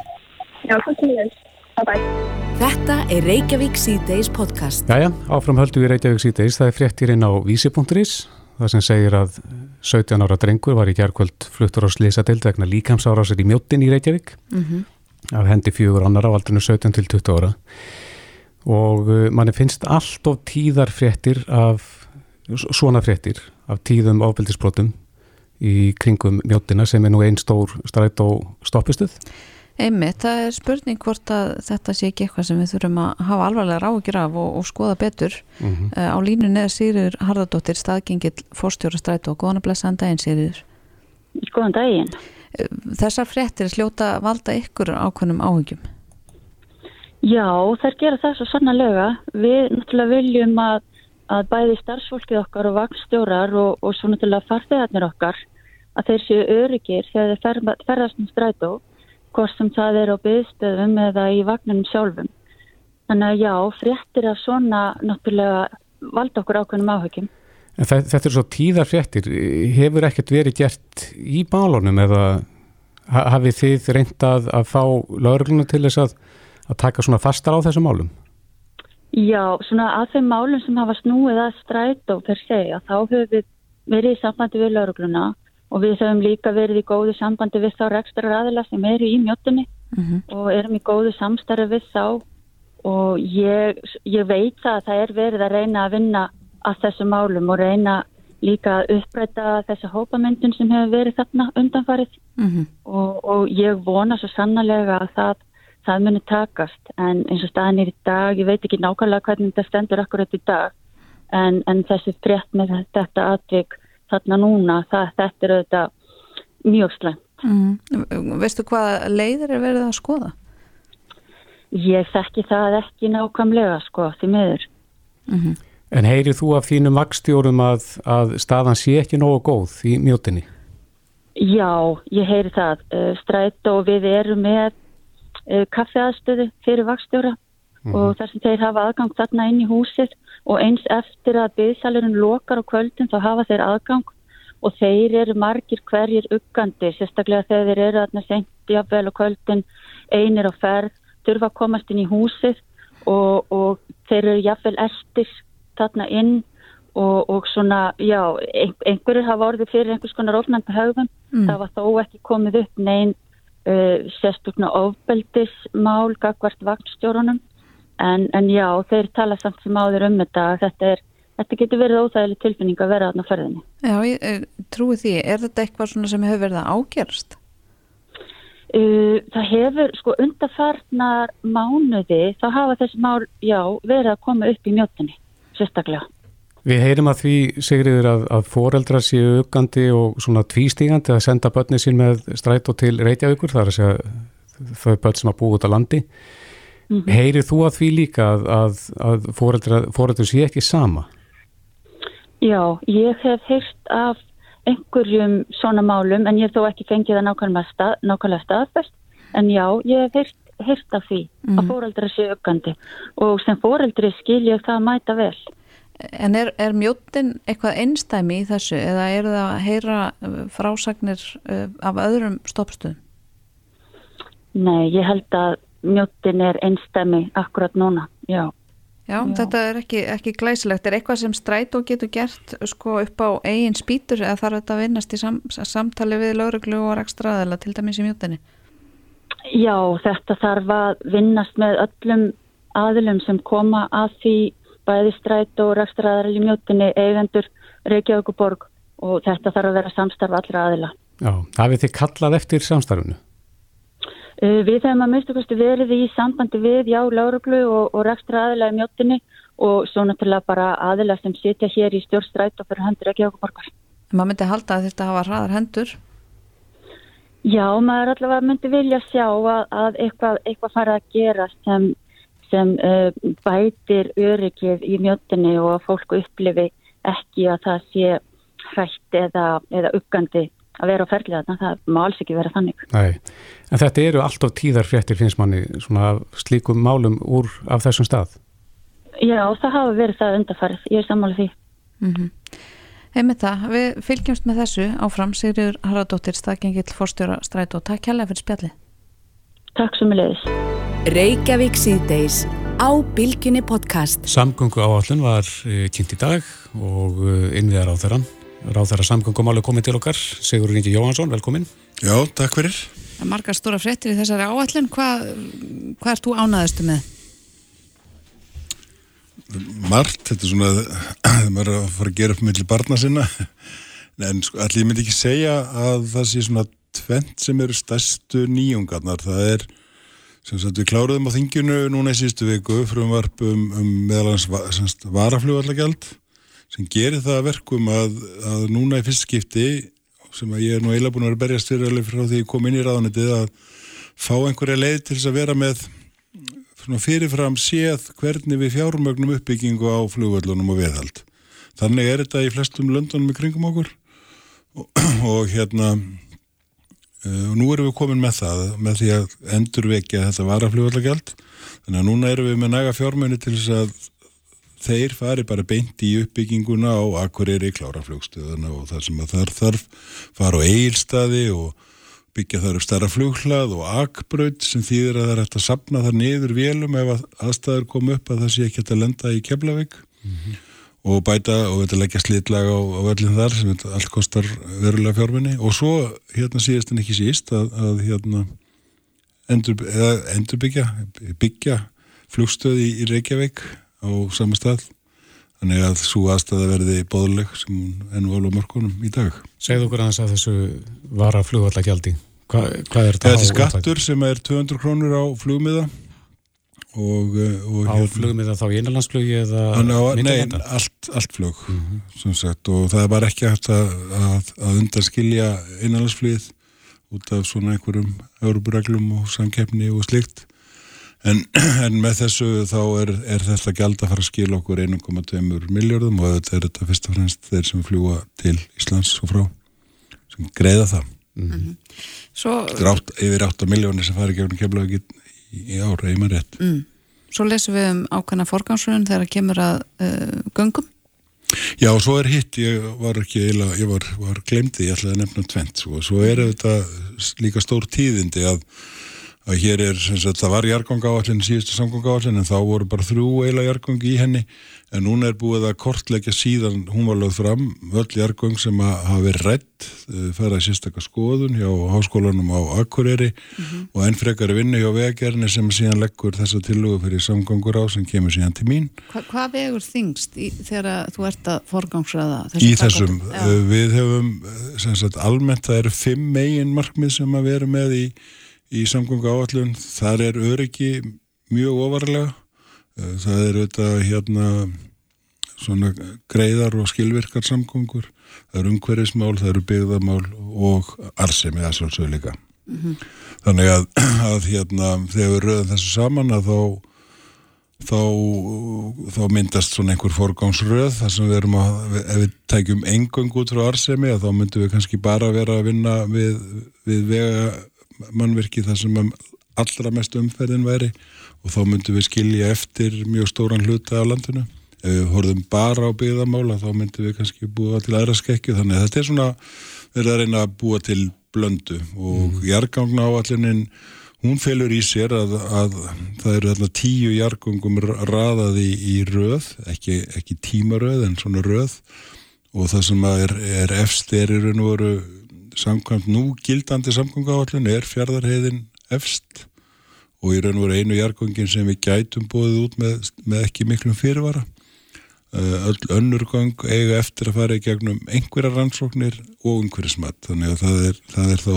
Já, sem ég veist. Bye bye. Þetta er Reykjavík síðdeis podcast. Jæja, áfram höldum við Reykjavík síðdeis, það er fréttir inn á vísi.is, það sem segir að 17 ára drengur var í gerðkvöld fluttur á slisadeild vegna líkamsárásir í mjóttin í Reykjavík, Mm af hendi fjögur annar á aldrinu 17 til 20 ára. Og uh, manni finnst allt of tíðar fréttir af, svona fréttir af tíðum ofbeldisbrotum í kringum mjóttina sem er nú einn stór stræt og stoppistuð. Einmitt, það er spurning hvort að þetta sé ekki eitthvað sem við þurfum að hafa alvarlega ráðgjur af og, og skoða betur. Mm -hmm. Uh, á línunni er Sigriður Harðardóttir, staðgengill fórstjóra strætó og góðan að blessaðan daginn Sigriður. Skoðan daginn. Þessar fréttir sljóta valda ykkur ákveðnum áhugjum. Já, þær gera það svo sannlega. Við náttúrulega viljum að, að bæði starfsfólkið okkar og vagnstjórar og, og svo náttúrulega farþegarnir okkar að þeir séu öryggir þegar þeir fer, ferðast um strætó, hvort sem það er á byðstöðum eða í vagnunum sjálfum. Þannig að já, fréttir af svona náttúrulega valda okkur ákveðnum áhugjum. En þe- þetta er svo tíðar fréttir, hefur ekkert verið gert í bálunum eða ha- hafið þið reyndað að fá laurugluna til þess að, að taka svona fastar á þessum málum? Já, svona að þeim málum sem hafa snúið að strætó per segja, þá höfum við verið í sambandi við laurugluna og við höfum líka verið í góðu sambandi við þá rekstrar aðila sem eru í mjóttunni Mm -hmm. og erum í góðu samstarfi við þá. Og ég, ég veit að það er verið að reyna að vinna að þessu málum og reyna líka að uppræta þessa hópamyndun sem hefur verið þarna undanfarið. Mm og, og ég vona svo sannarlega að það, það muni takast. En eins og staðan er í dag, ég veit ekki nákvæmlega hvernig þetta stendur akkurat í dag en, en þessi frétt með þetta atvik þarna núna, það, þetta er auðvitað mjög slæmt. Mm. Veistu hvað leiðir er verið að skoða? Ég þekki það ekki nákvæmlega sko, því miður. Mm -hmm. En heyrið þú af þínum vakstjórum að, að staðan sé ekki nógu góð í mjótinni? Já, ég heyri það. Uh, Stræt og við erum með uh, kaffeaðstöðu fyrir vakstjóra og þar sem þeir hafa aðgang þarna inn í húsið og eins eftir að byggsalurinn lokar á kvöldin þá hafa þeir aðgang. Og þeir eru margir hverjir uggandi, sérstaklega þegar þeir eru þarna sent jafnvel á kvöldin einir á ferð, þurfa að komast inn í húsið. Og, og þeir eru jafnvel eftir þarna inn og, og svona, já, ein, einhverjir hafa orðið fyrir einhvers konar ofnandi höfum, Mm. það var þó ekki komið upp neinn uh, sérstaklega ofbeldismál gagvart vaktstjórunum en, en já, þeir tala samt sem áður um þetta þetta er Þetta getur verið óþægileg tilfinning að vera þarna ferðinni. Já, ég trúi því. Er þetta eitthvað svona sem hefur verið að ágerast? Uh, það hefur, sko, undarfarnar mánuði, þá hafa þessi mál, já, verið að koma upp í mjóttinni, sérstaklega. Við heyrim að því, Sigriður, að, að foreldrar séu uppgandi og svona tvístígandi að senda börni sín með strætó til Reykjavíkur, það er að segja þau börn sem að búa út á landi. Mm Heyrir þú að því líka að, að, að foreldrar, foreldrar sé ekki sama? Já, ég hef heyrt af einhverjum svona málum, en ég hef þó ekki fengið það nákvæmlega, stað, nákvæmlega staðfest, en já, ég hef heyrt, heyrt af því að foreldrar séu uppgandi og sem foreldri skil ég það að mæta vel. En er, er mjóttin eitthvað einstæmi í þessu eða er það að heyra uh, frásagnir uh, af öðrum stoppstöðum? Nei, ég held að mjóttin er einstæmi akkurat núna, já. Já, þetta er ekki, ekki glæsilegt. Er eitthvað sem strætó getur gert sko, upp á eigin spýtur eða þarf þetta að vinnast í sam, samtali við lauruglu og rekstraðila til dæmis í mjóttinni? Já, þetta þarf að vinnast með öllum aðilum sem koma að því bæði strætó og rekstraðil í mjóttinni, eigendur, Reykjavíkuborg og þetta þarf að vera samstarf allra aðila. Já, hafið þið kallað eftir samstarfinu? Uh, Við hefum að minnstu kosti verið í sambandi við, já, lauruglu og, og rekstra aðila í mjóttinni og svo náttúrulega bara aðila sem sitja hér í stjórnstræt og fyrir hendur ekki okkur borgar. Maður myndi halda að þetta hafa hraðar hendur. Já, maður allavega myndi vilja sjá að, að eitthvað, eitthvað fara að gera sem, sem uh, bætir öryggið í mjóttinni og að fólk upplifi ekki að það sé hrætt eða, eða uggandi að vera á ferlið þarna, það má alls ekki vera þannig. Nei, en þetta eru alltaf tíðar fréttir finnst manni svona af slíkum málum úr af þessum stað. Já, það hafa verið það undarfarið, ég er sammála því. Mm Einmitt það, við fylgjumst með þessu áfram Sigriður Haraldóttir, staðgengill fórstjóra strætó. Takk hérlega fyrir spjalli. Takk sem er leiðis. Reykjavík síðdeis á Bilginni podcast. Samgöngu áallun var uh, kynnt í dag og uh, innviðar á þeirra. Ráþæra samgöngumáli komið til okkar. Sigur Ingi Jóhansson, velkomin. Já, takk fyrir. Er margar stóra fréttir í þessari áallun. Hvað, hvað ert þú ánaðustu með? Margt, þetta er svona þegar maður er að fara að gera upp millir barna sinna en sko, allir ég myndi ekki segja að það sé svona tvent sem eru stærstu nýjungarnar það er, sem sagt við kláruðum á þinginu núna í sístu viku frumvarp um, um meðalans varafljóðallagjald sem gerir það að verkum að, að núna í fyrst skipti sem að ég er nú eiginlega búin að vera berjast fyrir alveg frá því ég kom inn í ráðanetið að fá einhverja leið til þess að vera með fyrirfram séð hvernig við fjármögnum uppbyggingu á flugvöllunum og viðhald. Þannig er þetta í flestum löndunum í kringum okkur og, og hérna uh, nú erum við komin með það með því að endurvekja þetta varaflugvallagjald þannig að núna erum við með næga fjármögnu til þess að þeir fari bara beint í uppbygginguna á Akureyri kláraflugstöðuna og það sem að þar þarf fara á eigilstaði og byggja þar upp starra flughlað og akbraut sem þýðir að það er hægt að sapna þar niður vélum ef að aðstæður kom upp að það sé ekki hægt að lenda í Keflavík. Og bæta og þetta leggja slitlag á, á öllin þar sem allt kostar verulega fjárminni og svo hérna síðast en ekki síst að, að hérna endur, eða, endurbyggja byggja flugstöði í, í Reykjavík á sama stað. Þannig að svo aðstæða verði bóðleg sem ennú alveg mörkunum í dag. Segðu okkur aðeins að þessu vara flugvallagjaldi. Hva, hvað er þetta? Þetta er skattur sem er 200 krónur á flugmiða og, eh, og Á flugmiða þá í innanlandsflugi eða á, nei, allt, allt flug sem sagt, og það er bara ekki hægt að, að, að undanskilja innanlandsflugið út af svona einhverjum európureglum og samkeppni og slikt en, en með þessu þá er, er þetta gjald að fara að skila okkur 1,2 miljardum og þetta er þetta fyrst og fremst þeir sem fljúa til Íslands og frá sem greiða það. Svo, þetta er átt, yfir 8 miljónir sem fari gegnum kemlaugin í, í ára, ég maður rétt. Mm, svo lesum við um ákveðna forgámsröðun þegar kemur að uh, göngum. Já, og svo er hitt, ég var ekki eiginlega, ég var, var glemdi, ég ætlaði að nefna tvent, svo, svo er þetta líka stór tíðindi að að hér er, sagt, það var jarganga áallin síðustu samganga áallin en þá voru bara þrjú eila jargangi í henni en núna er búið að kortleggja síðan hún var lögð fram, öll jargang sem að hafa verið rætt, eh, fara í sérstakka skoðun hjá háskólanum á Akureyri mm -hmm. og enn frekar vinnu hjá vegarni sem síðan leggur þessa tillugu fyrir samgangur á sem kemur síðan til mín Hva, Hvað vegur þingst í, þegar þú ert að forgangsraða? Í þessum, uh, við hefum eh, sagt, almennt það eru fimm megin markmið sem að vera með í í samgöngu áallun, þar er öryggi mjög ofarlega. Eh, það er auðvitað hérna svona greiðar og skilvirkar samgöngur, það eru umhverfismál það eru byggðamál og arsemi að svolsög líka. Mm -hmm. þannig að, að hérna þegar við röðum þessu saman að þá þá, þá myndast svona einhver forgámsröð þar sem við erum að, ef við tækjum engöng út frá arsemi þá myndum við kannski bara vera að vinna við, við vega mannverki þar sem allra mest umferðin væri og þá myndum við skilja eftir mjög stóran hluta af landinu. Ef við horfum bara á byggðamála þá myndum við kannski búa til aðra skekju þannig að þetta er svona, við erum að reyna að búa til blöndu og mm. jargangna áallunin, hún felur í sér að, að það eru þarna tíu jargangum raðaði í röð, ekki, ekki tímaröð en svona röð og það sem er, er efst er í raun og veru samkvæmt nú gildandi samkvæmgáallin er fjardarheiðin efst og í raun og veru einu jargöngin sem við gætum bóðið út með, með ekki miklum fyrirvara. Eh, öll önnurgang eiga eftir að fara í gegnum einhverja rannsóknir og einhverja smatt þannig að það er, það er þá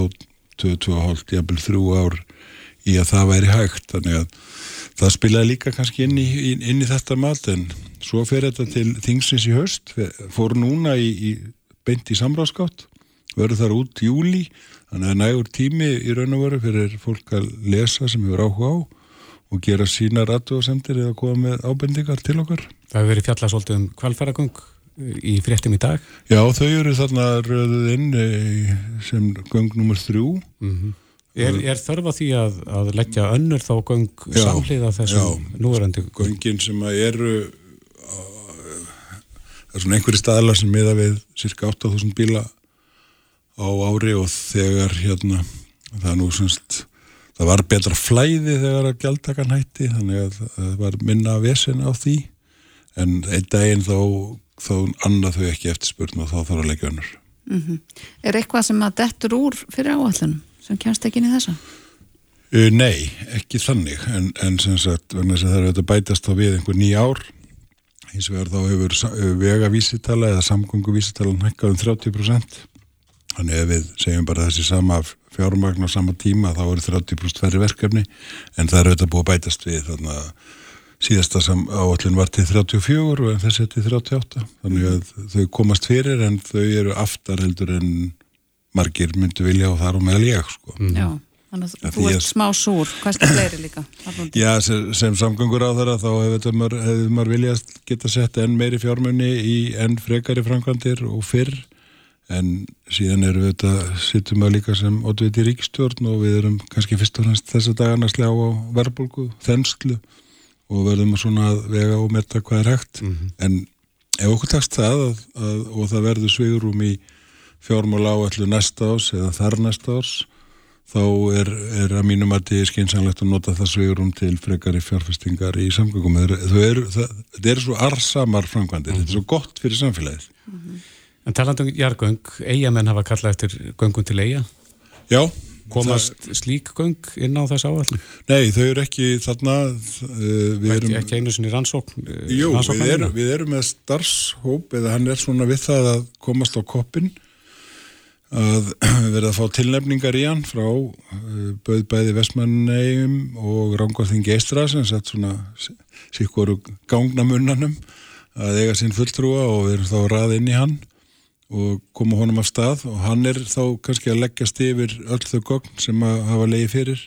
2,5 jafnvel 3 ár í að það væri hægt. Þannig að það spilaði líka kannski inn í, inn í þetta mat en svo fer þetta til þingsins í höst fór núna í, í beint í samráðskátt verður þar út júli þannig að nægur tími í raun og veru fyrir fólk að lesa sem hefur áhuga á og gera sína rættu og sendir eða koma með ábendingar til okkar. Það hefur verið fjallað svolítið um kvalfæragung í fréttum í dag. Já, þau eru þarna röðuð inn eh, sem gung nummer þrjú. Mm -hmm. Er, er þörfa því að, að leggja önnur þá gung samhliða þessum núverandi? Já, gungin sem eru það er svona einhverju staðlar sem miða við cirka 8000 bíla á ári og þegar hérna það er nú semst það var betra flæði þegar að gjaldtakan hætti þannig að það var minna vesen á því. En einn daginn þá, þá annað þau ekki eftir spurn og þá þarf að leggja önnur. Mm -hmm. Er eitthvað sem að dettur úr fyrir áallunum sem kemst ekki inn í þessa? Uh, nei, ekki þannig. En, en sem sagt, það er að bætast þá við einhver nýja ár. Eins og verður þá hefur vegavísitala eða samgönguvísitala hækkað um 30% Þannig ef við segjum bara þessi sama fjármagn á sama tíma þá eru 30 pluss tverri verkefni en það eru þetta búið að bætast við þannig að síðasta áallin var til 34 og þessi til 38 þannig að þau komast fyrir en þau eru aftar heldur en margir myndu vilja og þar og meðal ég sko. Mm. Já, þannig að þú ert smá súr, hvað er fleiri líka? Já, sem, sem samgöngur á þeirra þá hefur maður, maður viljast geta sett enn meiri fjármunni í enn frekari framkvæmdir og fyrr en síðan erum við þetta, sittum við líka sem ótviti ríkstjórn og við erum kannski fyrst og næst þessa dagana slá á verbulgu, þenslu og verðum að svona vega og metta hvað er hægt mm -hmm. en ef okkur takst það að, að, og það verður svigurum í fjármál áallu næsta ás eða þar næsta ás þá er, er að mínum að þetta er skeinsanlegt að nota það svigurum til frekari fjárfestingar í samgöngum þetta er, er svo arsamar framkvæmdir, mm -hmm. þetta er svo gott fyrir samfélagið mm -hmm. En talandum jargöng, eigamenn hafa kallað eftir göngum til eiga? Já. Komast það... slík göng inn á þessu áallin? Nei, þau eru ekki þarna... Uh, erum... Ekki einu sinni rannsókn? Uh, Jú, við erum, við erum með starfshóp, eða hann er svona við það að komast á koppin að verða að fá tilnefningar í hann frá uh, bauð bæði Vestmannegum og Rangvarþingi Eistra sem sett svona síkkoru gangnamunnanum að eiga sín fulltrúa og við erum þá ræð inn í hann og koma honum af stað og hann er þá kannski að leggjast yfir öll þau gogn sem að hafa leiði fyrir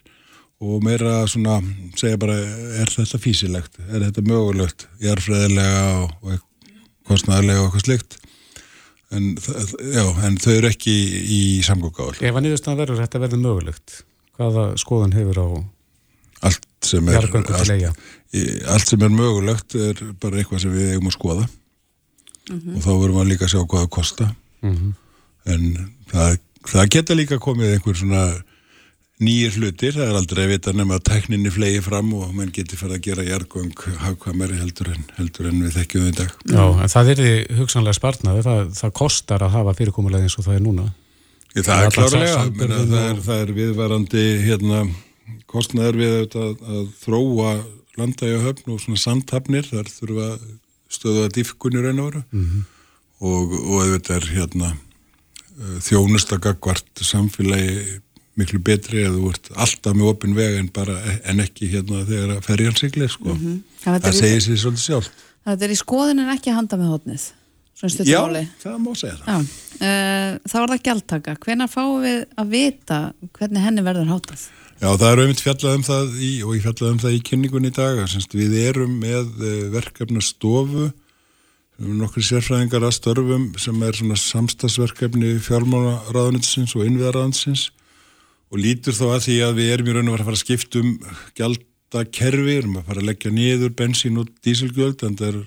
og meira svona segja bara er þetta físilegt, er þetta mögulegt? Jarfræðilega og, og kostnæðilega og eitthvað slikt en, já, en þau eru ekki í, samgóðgáðal. Ef að nýðustan verður þetta verður mögulegt, hvaða skoðan hefur á allt sem er í- allt sem er mögulegt er bara eitthvað sem við eigum að skoða og þá verðum við líka að sjá hvað það kosta en það, það geta líka komið einhver svona nýjir hlutir, það er aldrei að vita nema að tekninni flegi fram og menn geti fyrir að gera jargöng hafkvæmari heldur en, heldur en við þekkjum þau í dag. Já, en það er því hugsanlega spartnaði, það, það kostar að hafa fyrirkomulega eins og það er núna. Ég, það er klárlega, meina, það, er, og- það er viðvarandi hérna, kostnæður við að, að þróa landægja höfn og svona sandhafnir, þar þurfa stöðu að diffkunni raun og veru. Og, og auðvitað er hérna þjónustagagvart samfélagi miklu betri eða þú ert alltaf með opin veg en, bara, en ekki hérna þegar að ferjan siglir sko. Það það segir sér svolítið sjálf Þetta er í skoðun en ekki að handa með hótnið Já, stuttumáli það má segja það. Já, uh, þá er það gjaldtaka. Hvenær fáum við að vita hvernig henni verður hátað Já, það er auðvitað fjallað um það í, og ég fjallað um það í kynningun í dag að semst, við erum með eh, verkefna stofu nokkur sérfræðingar að störfum sem er svona samstagsverkefni fjármálaráðuninsins og innviðaráðuninsins og lítur þá að því að við erum í raun og vera að fara að skipta um gjaldakerfi, erum að fara að leggja niður bensín og dísilgjöld en er,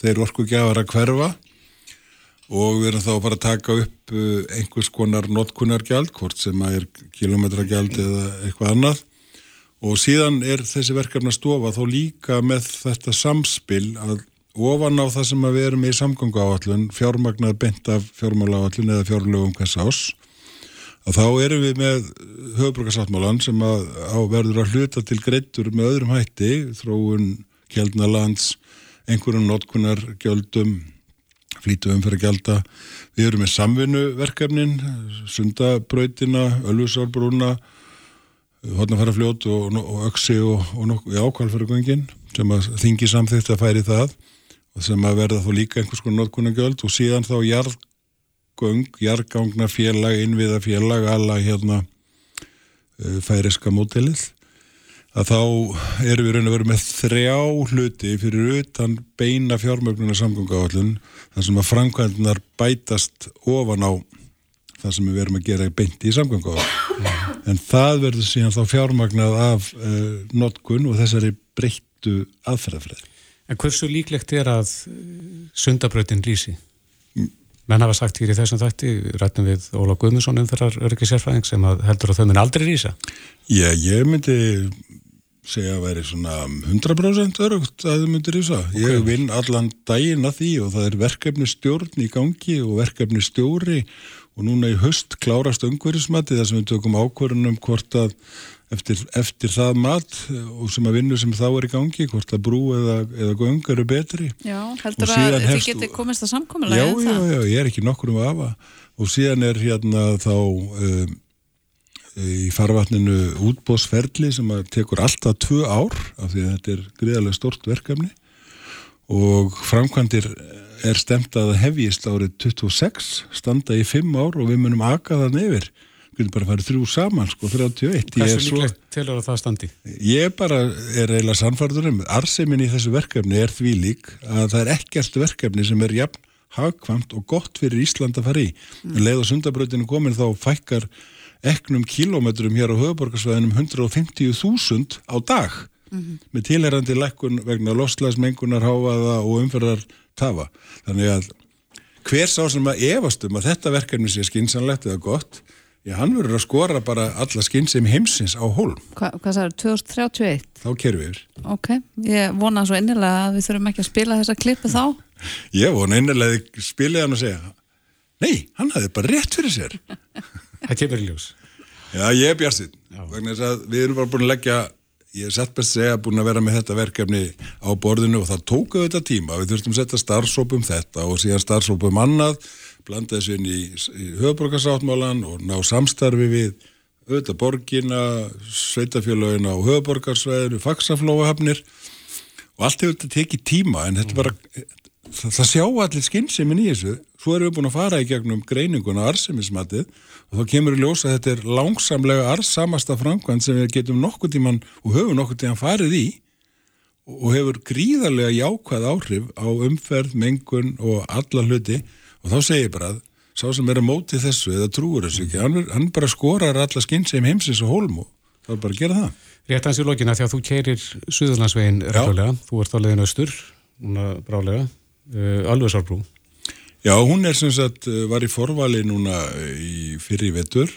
þeir orku gjafar að hverfa og við erum þá bara að taka upp uh, einhvers konar notkunargjald, hvort sem að er kilometragjald eða eitthvað annað. Og síðan er þessi verkefna stofa þá líka með þetta samspil að ofan á það sem að við erum í samgangu áallun, fjármagnað bent af fjármála áallun eða fjárlögum hvers ás að þá erum við með höfbrukarsáttmálan sem að á verður að hluta til greittur með öðrum hætti, þróun kjaldnalands, einhverjum notkunargjöldum flýtu umfyrir gælda. Við erum með samvinnuverkefnin, sundabrautina, Ölfusárbrúna, Hortnafærafljót og, og Öksi og, og ákvalfæragöngin sem að þingi samþýtt að færi það og sem að verða þá líka einhvers konar notkunargjöld og síðan þá jarðgöng, jarðgangnafélag, innviðafélag, alla hérna uh, færiska mótelið að þá erum við raun að vera með þrjá hluti fyrir utan beina fjármögnuna samgönguáallun þar sem að framkvæmdunar bætast ofan á það sem við verum að gera beint í samgönguáallun en það verður síðan þá fjármagnað af uh, notkun og þessari breyttu aðferðafræði. En hversu líklegt er að sundabrautin rísi? Menn hafa sagt hér í þessum þætti, rættum við Óla Guðmundsson umferðar öryggi sérfræðing sem heldur að þau mun aldrei rísa. Já, ég myndi segja að væri svona 100% örugt að þau myndi rísa. Okay. Ég vinn allan daginn að því og það er verkefni stjórn í gangi og verkefni stjóri og núna í höst klárast umhverjusmati þar sem við tökum ákvörunum hvort að eftir, eftir það mat og sem að vinnu sem þá er í gangi hvort að brú eða, eða göng eru betri Já, heldur að þið hefst- geti komist að já, samkomulega já, já, ég er ekki nokkur um afa og síðan er hérna þá um, í farvatninu útbóðsferli sem að tekur alltaf tvö ár af því að þetta er greiðarlega stort verkefni og framkvæmdir er stemt að hefjist árið 26, standa í 5 ár og við munum aka það nefir við getum bara farið þrjú saman sko, 31 Ég Hversu er svo- telur að það standi? Ég bara er eiginlega sannfærður um arsemin í þessu verkefni er því lík að það er ekkert verkefni sem er jafn hagkvamt og gott fyrir Ísland að fara í. Mm. Leð og sundabrautinu komin þá fækkar eknum kílómetrum hér á höfuborgarsvæðinum 150.000 á dag með tilherrandi lækkun vegna loslasmengunar háaða og umferðar tafa. Þannig að hver sá sem að efast um að þetta verkefni sé skinsanlegt eða gott, já, hann verður að skora bara alla skinnsem heimsins á hólm. Hva, Hvað sagður, 2031? Þá kerum við yfir. Ok, ég vona svo innilega að við þurfum ekki að spila þessa klippu þá Ég vona einnilega að spilið hann og segja Nei, hann hafði bara rétt fyrir sér Það kemur í ljós. Já, ég er bjartinn vegna þess að við erum bara búin að leggja ég er satt best að segja búin að vera með þetta verkefni á borðinu og það tóku þetta tíma. Við þurftum að setja starfsópum þetta og síðan starfsópum annað blanda þessu inn í, í höfuborgarsáttmálan og ná samstarfi við auðvitað borgina, sveitafélagina og höfuborgarsvæðinu, faksaflóahafnir og allt hefur þetta tekið tíma en þetta bara það, það sjá allir skynnsemin í þessu svo erum við búin að fara í gegnum greininguna arsemismatið og þá kemur í ljós að þetta er langsamlega arsamasta framkvæmd sem við getum nokkuð tíman og höfum nokkuð tíman farið í og hefur gríðarlega jákvæð áhrif á umferð, mengun og alla hluti og þá segir ég bara að sá sem er að móti þessu eða trúur þessu ekki, hann, hann bara skorar alla skynsem heimsins og hólm og það er bara að gera það. Rétt hans í lokina því að þú keirir Suðurlandsvegin reglulega, þú ert á leiðin austur, núna brálega, uh, Alvesárbrú. Já, hún er sem sagt, uh, var í forvali núna uh, í fyrri vetur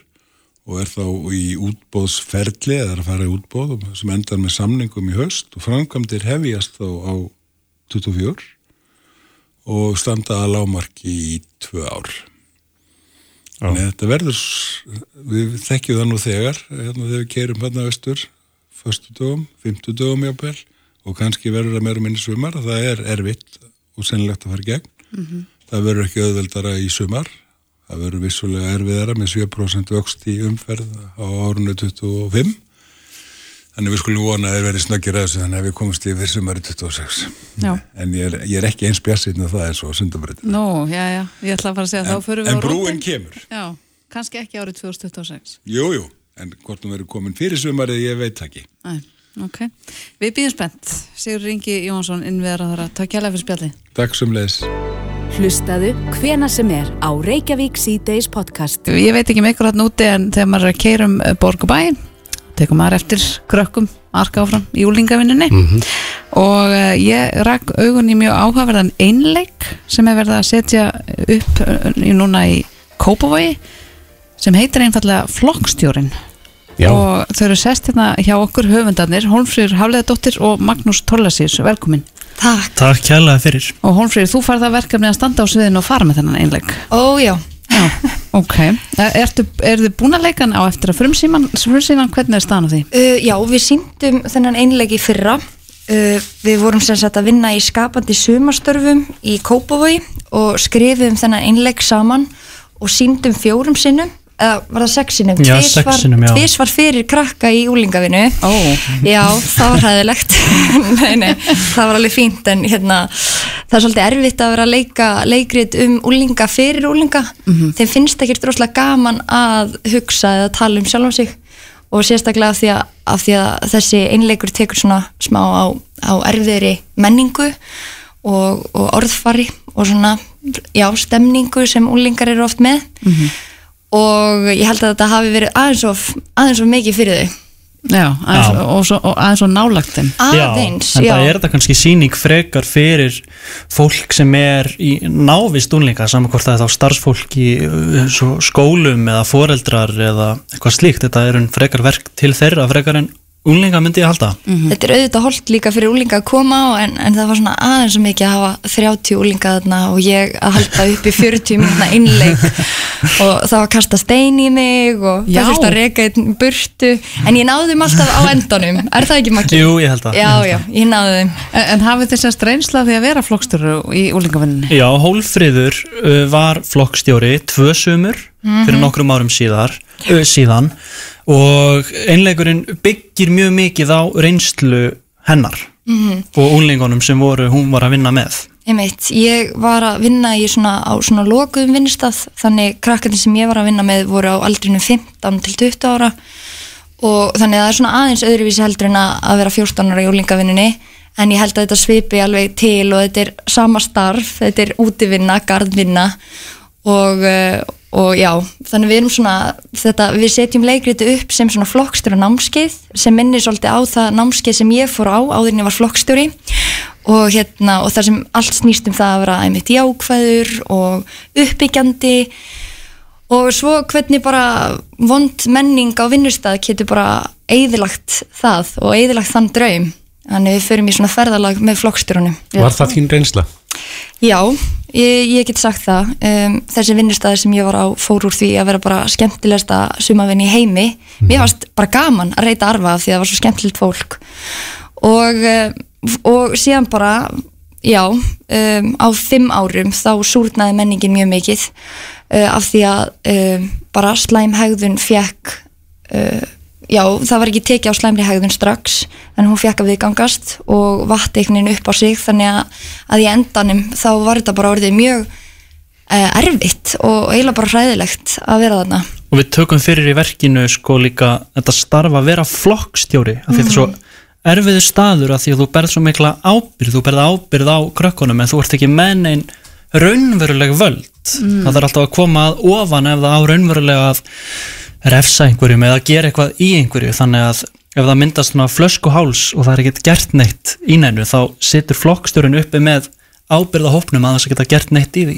og er þá í útbóðsferli eða er að fara í útbóð sem endar með samningum í höst og framkvæmdir hefjast þá á 24 og standa að lámarki í tvö ár. Þannig að þetta verður, við þekkjum það nú þegar, hérna þegar við keirum hérna austur, förstu dögum, fymtu dögum jápil og kannski verður það meira minni sumar, það er erfitt og sennilegt að fara í gegn. Mm -hmm. Það verður ekki auðveldara í sumar, það verður vissulega erfiðara með 7% vöxt í umferð á árunni 25 Þannig við skulum vona að það er verið snöggir að þessu þannig að við komumst í fyrir sumari 26. Já. En ég er, ég er ekki eins bjassinn af það eins og sundabröðin. Nú, já, já, ég ætla að fara að segja en, þá fyrir við En brúin kemur. Já, kannski ekki árið 2026. Jú, jú, en hvort hún verið komin fyrir sumari ég veit ekki. Æ, ok. Við býðum spennt. Sigur Ringi Jónsson, innviðar að. Takk hjálpa Hlustaðu hvena sem er á Reykjavík C-Days podcast. Ég veit ekki með ykkur hann úti en þegar maður er að keira um borgubæin tekum maður eftir krökkum arka áfram í úlingavinninni mm -hmm. og uh, ég rakk augun í mjög áhugaverðan einleik sem er verið að setja upp í núna í Kópavogi sem heitir einfallega Flokkstjórin Já. og þau eru sest hérna hjá okkur höfundarnir Hólmfrýr Hafleðadóttir og Magnús Tollasís, velkomin Takk Takk kjærlega fyrir Og Hólmfrýr, þú farið að verkefni að standa á sviðinu og fara með þennan einleik Ó já Já, ok. Ertu, er þið búin að leika á eftir að frumsýman, frumsýman hvernig er staðan á því? Uh, já, við síndum þennan einleiki fyrra. Uh, við vorum sem sagt að vinna í skapandi sumastörfum í Kópavogi og skrifum þennan einleik saman og síndum fjórum sinnum var það sexinum? Já, sexinum, já. tvís var fyrir krakka í úlingavinu oh. já, það var hæðilegt nei, nei, það var alveg fínt en hérna, það er svolítið erfitt að vera að leika leikrit um úlinga fyrir úlinga mm -hmm. þeim finnst ekki droslega gaman að hugsa eða tala um sjálf á sig. Og sérstaklega af því að, af því að þessi einleikur tekur svona smá á, á erfiðri menningu og, og orðfari og svona, já, stemningu sem úlingar eru oft með. Mm -hmm og ég held að þetta hafi verið aðeins og, aðeins og mikið fyrir þau. Já, aðeins, já. Og, svo, og aðeins og nálagt þeim. Aðeins, já, en það er þetta kannski síning frekar fyrir fólk sem er í návist únleika saman hvort það er þá starfsfólk í uh, skólum eða foreldrar eða eitthvað slíkt, þetta er frekar verk til þeirra frekar en Úlinga myndi ég halda. Mm -hmm. Þetta er auðvitað holdt líka fyrir úlinga að koma á en, en það var svona aðeins mikið að hafa 30 úlinga þarna og ég að halda upp í 40 minna innleik og það var að kasta stein í mig og já. það fylgst að reyka einn burtu en ég náði þeim alltaf á endanum. Er það ekki makki? Jú, ég held að. Já, já, ég náði þeim. En, en hafið þess að streynsla því að vera flokkstjóru í úlingavinninni? Já, Hólfríður uh, var flokkstjóri tvö sumur mm -hmm. fyrir nokkrum árum síðar, síðan og einleikurinn byggir mjög mikið á reynslu hennar mm -hmm. og únlingunum sem voru, hún var að vinna með. Einmitt, ég var að vinna í svona, á svona lokuðum vinnstað þannig krakkandi sem ég var að vinna með voru á aldrinu 15 til 20 ára. Og þannig að það er svona aðeins öðruvísi heldur en að vera 14 ára í úlingavinninni en ég held að þetta svipi alveg til og þetta er sama starf, þetta er útivinna, gardvinna og, eh, og já, þannig við erum svona þetta, við setjum leikriti upp sem svona flokkstjóra námskeið sem minnir svolítið á það námskeið sem ég fór á áður en ég var flokkstjóri. Og hérna og það sem allt snýst um það að vera einmitt jákvæður og uppbyggjandi. Og svo hvernig bara vond menning á vinnustad getur bara eðilagt það og eðilagt þann draum þannig við förum í svona ferðalag með flokkstjórunum Var það þín reynsla? Já, ég, ég get sagt það. Um, þessi vinnustæði sem ég var á fór úr því að vera bara skemmtilegsta sumavinn í heimi. Mm. mér varst bara gaman að reyta arfa því að það var svo skemmtilegt fólk. Og, um, og síðan bara já, um, á fimm árum þá súrnaði menningin mjög mikið uh, af því að um, bara slæmhægðun fjekk uh, já, það var ekki tekið á slæmri hegðun strax en hún fekk að viðgangast og vatt einhvern veginn upp á sig þannig að, að í endanum þá var þetta bara orðið mjög eh, erfitt og eiginlega bara hræðilegt að vera þarna. Og við tökum fyrir í verkinu sko líka þetta starfa að vera flokkstjóri, af því mm þetta er svo mhm. erfiður staður að því að þú berð svo mikla ábyrð, þú berð ábyrð á krökkunum en þú ert ekki menn einn raunveruleg völd, mm. það er alltaf að koma að ofan ef það á raunverulega að refsa einhverjum eða gera eitthvað í einhverju. Þannig að ef það myndast svona flöskuháls og það er ekkert gert neitt í neinu þá situr flokkstjórun uppi með ábyrða hópnum að þess að geta gert neitt í því.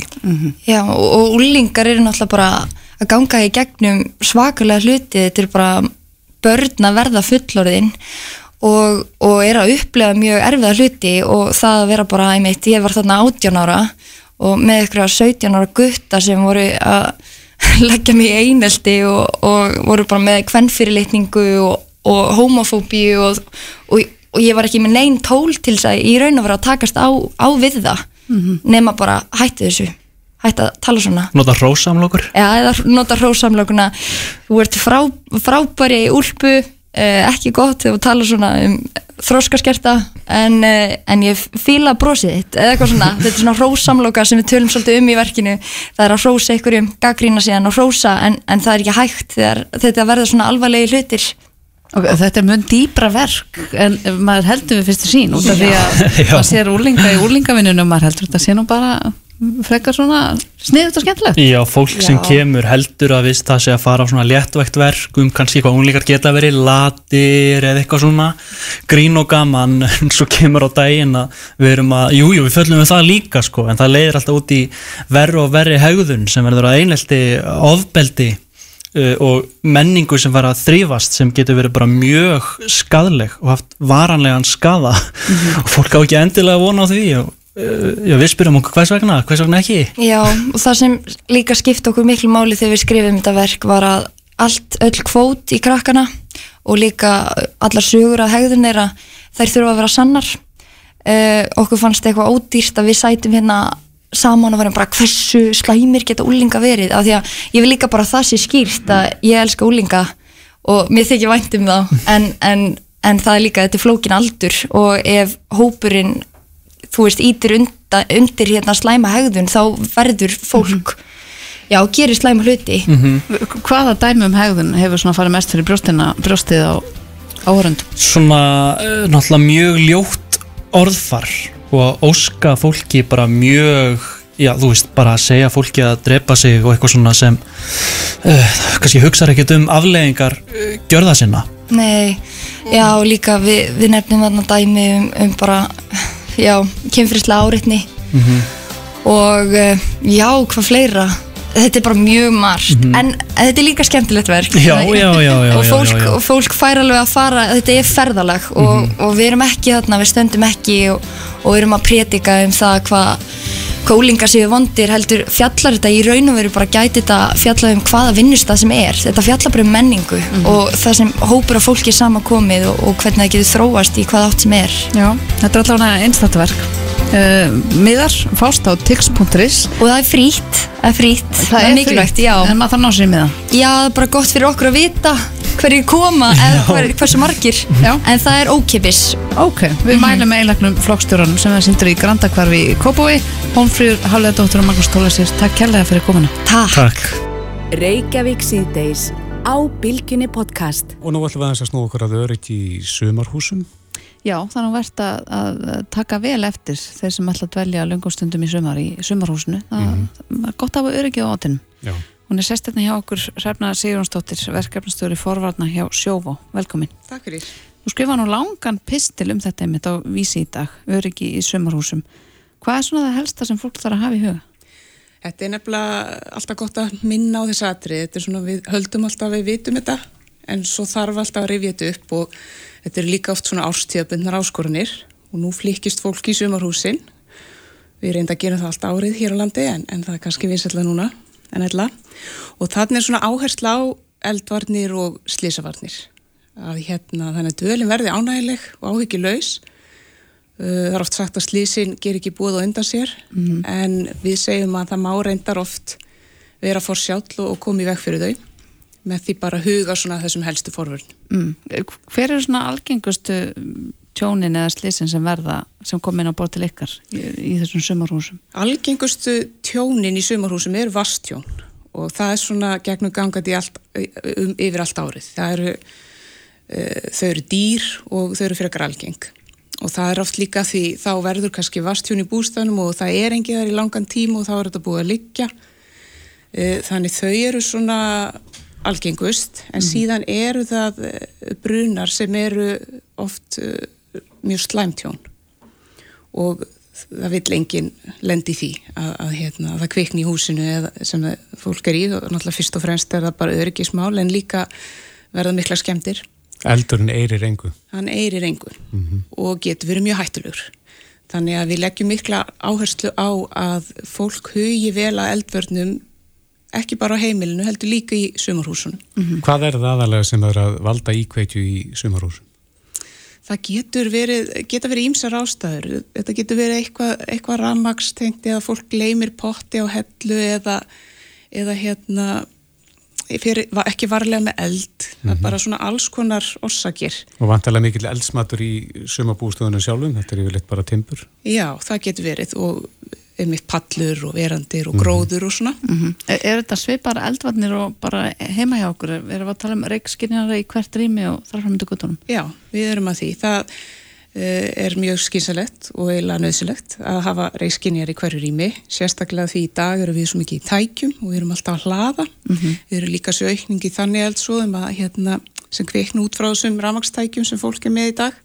Já, og, úlingar eru náttúrulega bara að ganga í gegnum svakalega hluti, er bara börn að verða fullorðin og, og er að upplega mjög erfiða hluti og það að vera bara einmitt, ég var þarna 18 ára og með ykkur 17 ára gutta sem voru að leggja mig í einelti og, og voru bara með kvennfyrirlitningu og, og homofóbíu og, og, og ég var ekki með neinn tól til þess að í raun og vera að takast á, á við það. Nema bara hætti þessu hætti að tala svona. Nota hrósamlokur Já, eða nota hrósamlöguna þú ert frá, frábæri í úlpu ekki gott þegar þú tala svona um þróskaskerta en, eh, en ég fíla brosið þitt eða eitthvað svona, þetta er svona hrósamloka sem við tölum svolítið um í verkinu. Það er að hrósa einhverjum, gaggrína síðan og hrósa en, en það er ekki hægt þegar þetta verður svona alvarlegi hlutir. Og þetta er mjög dýbra verk en maður heldur við fyrstu sín út af því að maður sér úlinga í úlingavinnunum maður heldur þetta sé nú bara frekar svona sniðut og skemmtilegt. Já, fólk sem Já. kemur heldur að vist það sé að fara á svona léttvægt verk um kannski hvað unglingar geta verið latir eða eitthvað svona grín og gaman en svo kemur á daginn að við erum að, jújú, jú, við föllum við það líka sko, en það leiðir alltaf út í verri og verri haugðun sem verður að einelti ofbeldi uh, og menningu sem var að þrýfast sem getur verið bara mjög skadleg og haft varanlegan skada og fólk á ekki endilega vona á því og já, við spyrjum okkur hvers vegna, hvers vegna ekki? Já, og það sem líka skipta okkur miklu máli þegar við skrifum þetta verk var að allt, öll kvót í krakkana og líka allar sögur að hegðun er að þær þurfa að vera sannar. Uh, okkur fannst eitthvað ódýrt að við sætum hérna saman og varum bara hversu slæmir geta úlinga verið? Af því að ég vil líka bara að það sé skýrt að ég elska úlinga og mér þykir vænt um þá. En, en, en það er líka, þetta er flókin aldur og ef hópurinn þú veist, ítir undir, undir hérna slæma hegðun þá verður fólk já, gerir slæma hluti. Hvaða dæmi um hegðun hefur svona farið mest fyrir brjóstina, brjóstið á áhörund? svona uh, náttúrulega mjög ljótt orðfar og að óska fólki bara mjög já þú veist bara að segja fólki að drepa sig og eitthvað svona sem uh, kannski hugsaður ekkert um afleðingar uh, gjörða sinna. Nei, já, líka við, við nefnum þarna dæmi um, um bara já, kynfyrslega áreitni. Og uh, já, hvað fleira. Þetta er bara mjög margt. En þetta er líka skemmtilegt verk. Já, já, já, já, og, fólk, fólk fær alveg að fara þetta er ferðalag. Og, Mhm. og við erum ekki þarna, við stöndum ekki og, og erum að prétika um það hvað hvað úlingar séu vondir heldur fjallar þetta í raun og veru bara gæti þetta fjallar um hvaða vinnustað sem er. Þetta fjallar bara um menningu og það sem hópur af fólki er saman komið og, og hvernig það getur þróast í hvað átt sem er. Já, þetta er allavega einstættu verk. Uh, Miðar, fást á tix.is og það er frýtt, það er frýtt það, er mikilvægt, já. En maður þarf ná sér í miða. Já, það er bara gott fyrir okkur að vita hverju koma eða hver, hversu margir Já. en það er ókipis Ok, við mælum með einlegnum flokkstjóranum sem það síndur í Grandakvarfi í Kópói Hónfrýður, Haflega dóttur og Magnús Tólasir Takk kærlega fyrir komuna. Takk, Takk. Reykjavík síðdeis á Bilginni podcast. Og nú ætlum við aðeins að snú okkur að öryggi í sumarhúsum. Já, það er nú verðt að, að taka vel eftir þeir sem ætla að dvelja löngumstundum í sumar í sumarhúsinu. Það er gott að hafa öryggið á átinum Já. Hún er sestirna hjá okkur Hrefna Sigurjónsdóttir, verkefnastöður í forvarna hjá Sjóvó, velkomin Takk fyrir. Þú skrifa nú langan pistil um þetta einmitt á vísi í dag, öryggi í sumarhúsum Hvað er svona það helsta sem fólk þarf að hafa í huga? Þetta er nefnilega alltaf gott að minna á þessu atrið. Þetta er svona við höldum alltaf að við vitum þetta en svo þarf alltaf að rifja þetta upp og þetta er líka oft svona árstíðabundnar áskorunir og nú flikkist fólk í sumarhúsin. Við reynda að gera það allt árið hér á landi en, en það er kannski vinsætla núna en ella. Og þannig er svona áhersla á eldvarnir og slísavarnir. Að hérna þannig að dölinn verði ánægileg og áhyggju laus. Uh, Það er oft sagt að slísin ger ekki búið á undan sér en við segjum að það má reyndar oft vera fór sjálf og koma í veg fyrir þau með því bara huga svona þessum helstu forvörn. Mm. Hver eru svona algengustu tjónin eða slisin sem verða sem kom inn á bór til ykkar í, í þessum sumarhúsum? Algengustu tjónin í sumarhúsum er vastjón og það er svona gegnum gangandi allt, um, yfir allt árið. Eru, uh, þau eru dýr og þau eru frekar algeng og það er oft líka því þá verður kannski vastjón í bústæðnum og það er engið þar í langan tíma og þá er þetta búið að liggja. Uh, þannig þau eru svona algengust en síðan eru það eh, brunar sem eru oft mjög slæmtjón og það vil enginn lendi því að, að, hérna, að það kvikni í húsinu eða, sem fólk er í og náttúrulega fyrst og fremst er það bara öryggismál en líka verða mikla skemmtir Eldurinn eirir engu. hann eirir engu og getur verið mjög hættulegur þannig að við leggjum mikla áherslu á að fólk hugi vel að eldvörnum ekki bara á heimilinu, heldur líka í sumarhúsunum. Hvað er það aðalega sem er að valda íkveikju í sumarhúsum? Það getur verið, geta verið ímsar ástæður. Þetta getur verið eitthvað, eitthvað rammagstengt eða fólk gleymir potti á hellu eða, eða hérna, fyrir, ekki varlega með eld. Það er bara svona alls konar orsakir. Og vantarlega mikill eldsmatur í sumabústöðunum sjálfum, þetta er yfirleitt bara timbur. Já, það getur verið og einmitt pallur og verandir og gróður og svona. Er, er þetta svipar eldvarnir og bara heima hjá okkur? Erum við að tala um reikskinjara í hvert rými og þar framöndu guttunum? Já, við erum að því. Það uh, er mjög skynsalegt og eiginlega nöðsilegt að hafa reiskinjar í hverju rými. Sérstaklega því í dag eru við svo mikið í tækjum og við erum alltaf að hlaða. Við erum líka svo aukningi þannig eldsóðum að hérna, sem kveikna út frá þessum ramagstækjum sem fólk er með í dag.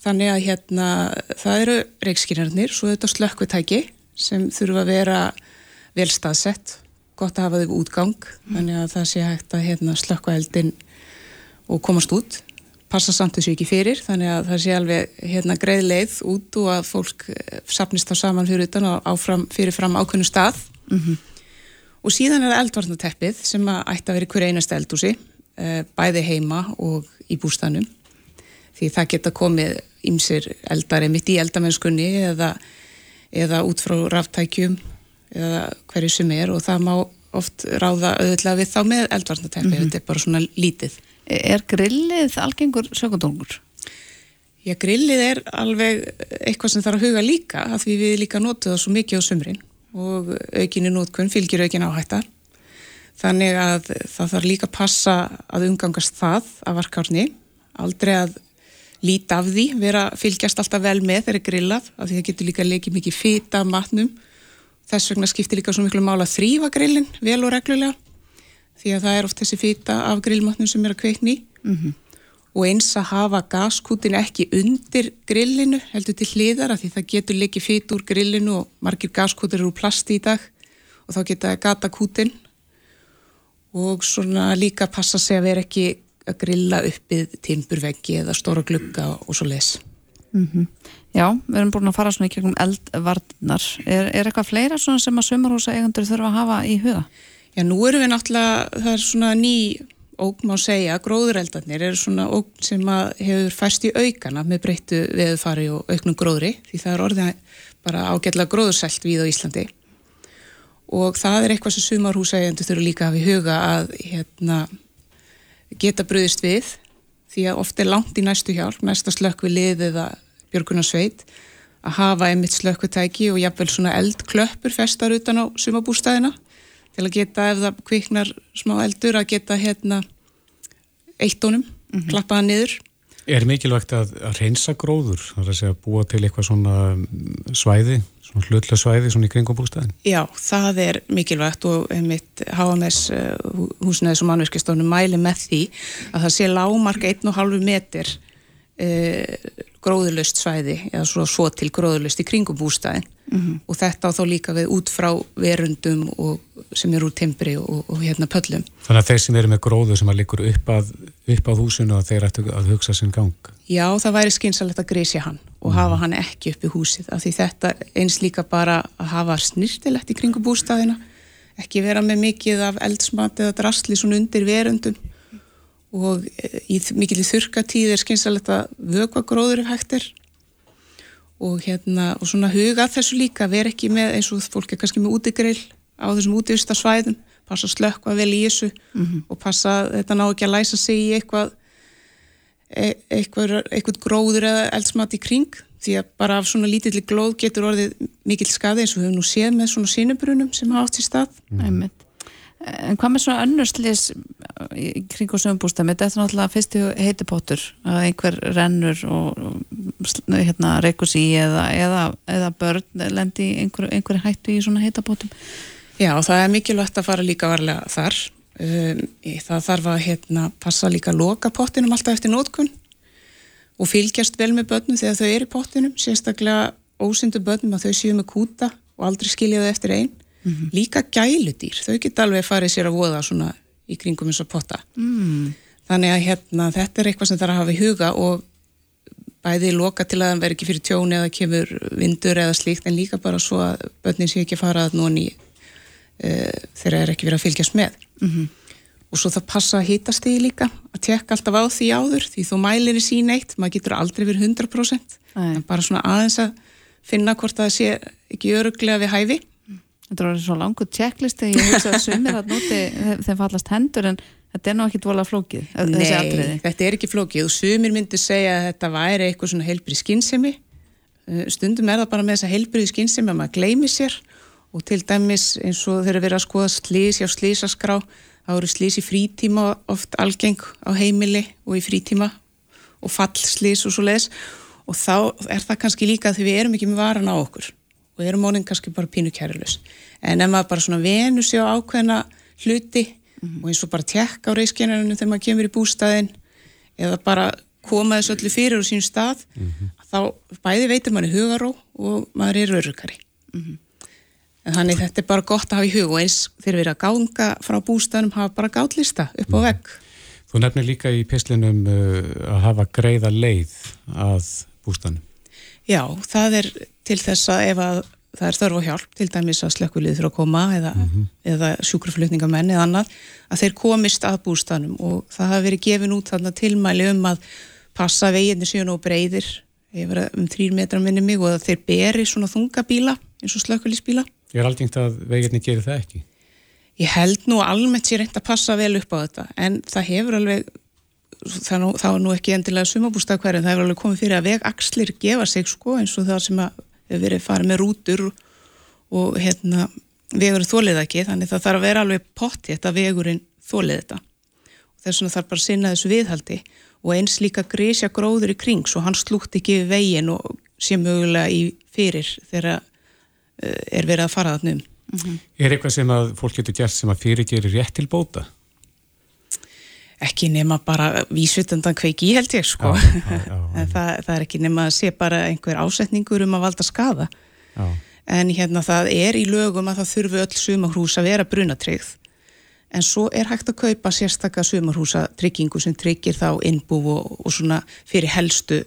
Þannig að hérna, það eru reikskynjarnir, svo þetta slökkvitæki sem þurfa að vera vel staðsett, gott að hafa þau útgang, þannig að það sé hægt að hérna, slökkva eldin og komast út. Passa samt þessu ekki fyrir þannig að það sé alveg hérna greið leið út og að fólk eh, safnist þá saman fyrir utan og áfram, fyrir fram ákveðnu stað. Og síðan er eldvarnateppið sem ætti að vera í hverju einasta eldúsi eh, bæði heima og í bústanum því það geta komið ymsir eldari mitt í eldamennskunni eða, eða út frá ráftækjum eða hverju sem er og það má oft ráða auðvitað við þá með eldvarnateppið, Mhm. þetta er bara svona lítið Er grillið algengur sökundungur? Já, grillið er alveg eitthvað sem þarf að huga líka af því við líka notum það svo mikið á sumrin og aukinni nótkunn fylgir aukin áhætta. Þannig að það þarf líka að passa að umgangast það af varkárni, aldrei að líta af því, vera fylgjast alltaf vel með þegar er grillað af því það getur líka leikið mikið fita af matnum. Þess vegna skiptir líka svo miklu mála að þrýfa grillin vel og reglulega því að það er oft þessi fita af grillmatnum sem er að kveikni í. Og eins að hafa gaskútin ekki undir grillinu heldur til hliðar af því það getur leikið fit úr grillinu og margir gaskútur eru plasti í dag og þá geta það gata kútin og svona líka passa sig að vera ekki að grilla uppið timburveggi eða stóra glugga og svo les. Já, við erum búin að fara svona í kjöngum eldvarnar. Er, er eitthvað fleira svona sem að sumarhúsa eigandur þurfa að hafa í huga? Já, nú erum við náttúrulega, það er svona ný ógn má segja, gróðureldarnir eru svona ógn sem að hefur fæst í aukana með breyttu veðufari og auknum gróðri því það er orðið bara ágætlega gróðursælt við á Íslandi og það er eitthvað sem sumarhúsægjandur þurfa líka að hafa í huga að hérna, geta bröðist við því að oft er langt í næstu hjálp, næsta slökk við lið eða björgunarsveit að hafa einmitt slökkutæki og jafnvel svona eldklöppur festar utan á sumabústæðina til að geta ef það kviknar smá eldur að geta hérna eittónum, klappa það niður. Er mikilvægt að, að reynsa gróður, það er að segja búa til eitthvað svona mm, svæði, svona hlutlega svæði svona í kringum bústæðin? Já, það er mikilvægt og einmitt HMS uh, húsnæðis og mannverkistofnum mæli með því að það sé lámark 1,5 meter uh, gróðurlust svæði eða svo, svo til gróðurlust í kringum bústæðin og þetta á þá líka við út frá verundum og, sem eru úr timbri og, og hérna pöllum. Þannig að þeir sem eru með gróður sem að liggur upp að, upp að húsinu að þeir ættu að hugsa sinn gang. Já, það væri skynsalegt að grísja hann og hafa hann ekki upp í húsið af því þetta eins líka bara að hafa snirtilegt í kringu bústæðina ekki vera með mikið af eldsmat eða drasli svona undir verundum og eh, í mikil þurkatíð er skynsalegt að vökva gróður ef hægt er. Og hérna og svona huga þessu líka vera ekki með eins og fólk er kannski með útigrill á þessum útivista svæðum passa að slökkva vel í þessu og passa þetta ná ekki að læsa sig í eitthvað eitthvað, eitthvað gróður eða eldsmat í kring því að bara af svona lítilli glóð getur orðið mikill skadi eins og við höfum nú séð með svona sínubrunum sem hafa átt í stað Einmitt. En hvað með svona önnurslis í kring og sögumbústæmi? Þetta er náttúrulega fyrstu heitipottur að einhver rennur og og hérna, reykus í eða, eða, eða börn lendi einhver, einhver hættu í svona heitapottum. Já, það er mikilvægt að fara líka varlega þar um, það þarf að hérna, passa líka að loka pottinum alltaf eftir nótkunn og fylgjast vel með börnum þegar þau eru í pottinum sérstaklega ósyndu börnum að þau séu með kúta og aldrei skilja þau eftir einn Mhm. líka gæludýr, þau geta alveg farið sér að voða svona í kringum eins og potta Mm. þannig að hérna, þetta er eitthvað sem þarf að hafa í huga og bæði loka til að það veri ekki fyrir tjóni eða kemur vindur eða slíkt en líka bara svo að börnin sé ekki fara að núni uh, þegar það er ekki verið að fylgjast með. Mhm. og svo það passa að hýtast því líka að tekka alltaf á því áður því þú mælir í sín eitt, maður getur aldrei verið 100% Nei. en bara svona aðeins að finna hvort það sé ekki öruglega við hæfi. Þetta er svo langur checklisti ég hugsa að sumir að núti þeim fallast hendur en þetta er nú ekki dvolega flókið Nei, þetta er ekki flókið. Og sumir myndir segja að þetta væri eitthvað svona heilbrið skinnsemi Uh, stundum er það bara með þessa heilbrið skinnsemi að maður gleymi sér og til dæmis eins og þegar verið að skoða slís hjá slísaskrá þá eru slís í frítíma oft algeng á heimili og í frítíma og fallslís og svo leiðis og þá er það kannski líka því við erum ekki með varan á okkur og erum mónin kannski bara pínu kærulus en ef maður bara svona venu sig á ákveðna hluti og eins og bara tekka á reiskenarinu þegar maður kemur í bústæðin eða bara koma þessu öllu fyrir á sínum stað þá bæði veitir manni hugaró og maður er örugari en þannig þetta er bara gott að hafa í hug og eins erum að ganga frá bústæðinum hafa bara gátlista upp á vegg Þú nefnir líka í pislinum uh, að hafa greiða leið að bústanum. Já, það er til þess að ef að það er þörf og hjálp, til dæmis að slökkulið þurfa að koma eða, eða sjúkraflutningamenn eða annað, að þeir komist að bústanum og það hafi verið gefin út þarna tilmæli um að passa veginni síðan og breyðir um þrýr metra minni mig og að þeir beri svona þungabíla eins og slökkulisbíla. Ég er aldingt að veginni gerir það ekki. Ég held nú almennt sér reynd að passa vel upp á þetta en það hefur alveg það, nú, það var nú ekki endilega sumabústað hverjum, það hefur alveg komið fyrir að vegakslir gefa sig sko eins og það sem að verið farið með rútur og hérna vegur þólið ekki þannig það þarf að vera alveg potti þetta vegurinn þólið þetta og þess vegna þarf bara að sinna þessu viðhaldi og eins líka grísja gróður í kring svo hann slútt ekki við veginn og sé mögulega í fyrir þegar er verið að fara þarna um. Er eitthvað sem að fólk getur gert sem að fyrirgerir rétt til bóta? ekki nema bara vísutendan kveiki í held ég sko. Já, já, já, en það, það er ekki nema að sé bara einhver ásetningur um að valda skada Já. en hérna það er í lögum að það þurfi öll sumarhús að vera brunatryggð. En svo er hægt að kaupa sérstakka sumarhúsa tryggingu sem tryggir þá innbú og, og svona fyrir helstu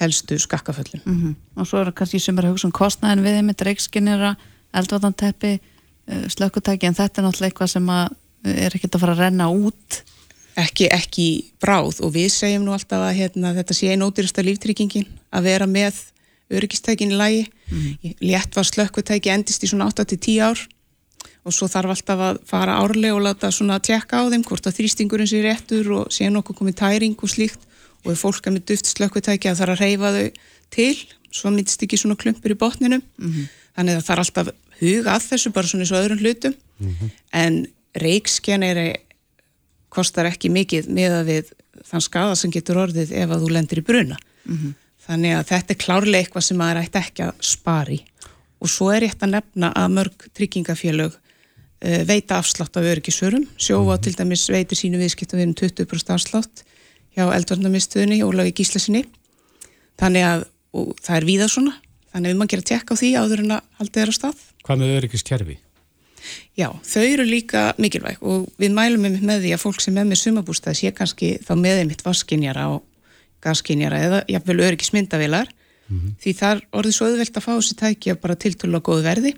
helstu skakkaföllum Mm og svo er það kannski sem er að hugsa um kostnæðin við með dreikskinira, eldvatanteppi uh, slökkutæki en þetta er náttúrulega eitthvað sem að uh, er ekkert að fara að renna út. Ekki, ekki bráð og við segjum nú alltaf að hérna, þetta sé einn ódýrasta líftryggingin að vera með öryggistækin í lagi. Mm. létt var slökkutæki endist í svona 8-10 ár og svo þarf alltaf að fara árlega og láta svona tjekka á þeim hvort að þrýstingurinn sé réttur og sé nokkuð komið tæring og slíkt og ef fólk er með duft slökkutæki að þarf að reyfa þau til. Svo myndist ekki svona klumpur í botninum. Mhm. þannig að það er alltaf huga að þessu bara svona eins og öðrum hlutum. En reikskjæneri kostar ekki mikið með að við þann skada sem getur orðið ef að þú lendir í bruna. Mhm. þannig að þetta er klárlega eitthvað sem maður ætti ekki að spari og svo er rétt að nefna að mörg tryggingafélög uh, veita afslátt af öryggisvörum. Sjófa til dæmis veitir sínu viðskipt að við erum 20% afslátt hjá eldvarnamistuðinni Ólafi Gíslasinni þannig að og það er víða svona þannig að við maður gera tjekka á því áður en að haldið er á stað. Hvað með öryggiskerfi? Já, þau eru líka mikilvæg og við mælum einmitt með því að fólk sem er með sumabústað sé kannski þá með einmitt vaskinjara og gaskinjara eða jafnvel öryggismyndavilar því það er orðið svo auðvelt að fá þessi tækja bara tiltölu á góðu verði.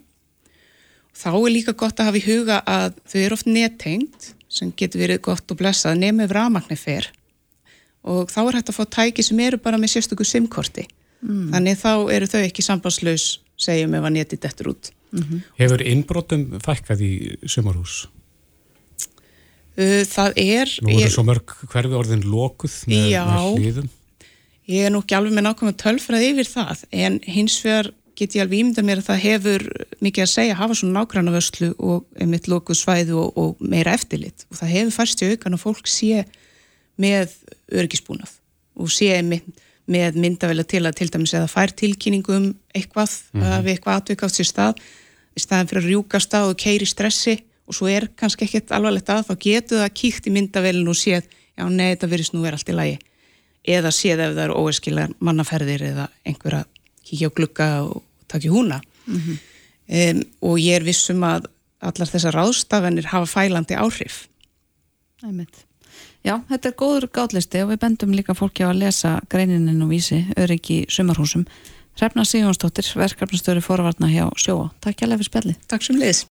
Þá er líka gott að hafa í huga að þau eru oft nettengt sem getur verið gott og blessað nefnum ef rafmagni fer og þá er hægt að fá tæki sem eru bara með sérstöku simkorti. Mm. Þannig þá eru þau ekki sambandslaus segjum ef að netið dettur út. Hefur innbrotum fækkað í sumarhús? Uh, Það er... Nú eru svo mörg hverfi orðin lokuð með, Já. með hlýðum. Ég er nú ekki alveg með nákvæmlega tölfræð yfir það en hins vegar get ég alveg ímynda mér að það hefur mikið að segja að hafa svona nágranna vörslu og einmitt lokuð svæðu og, og meira eftirlit og það hefur færst í aukan að fólk sé með örgisbúnað og sé einmitt með myndavela til að til dæmis eða fær tilkynningu um eitthvað mm -hmm. við eitthvað atvikátt sér stað í staðin fyrir að rjúka stað og keiri stressi og svo er kannski ekkert alvarlegt að þá getur það kíkt í myndavelin og séð já nei þetta virðist nú vera allt í lagi eða séð ef það eru óeskilar mannaferðir eða einhver að kíkja á glugga og takja húna Mhm. um, og ég er vissum að allar þessar ráðstafanir hafa fælandi áhrif Einmitt. Já, þetta er góður gátlisti og við bendum líka fólki á að lesa greininin og vísi öryggi sumarhúsum. Hrefna Sigjónsdóttir, verkefnastöru forvarna hjá Sjóa. Takk hjá fyrir spjalli. Takk sem liðs.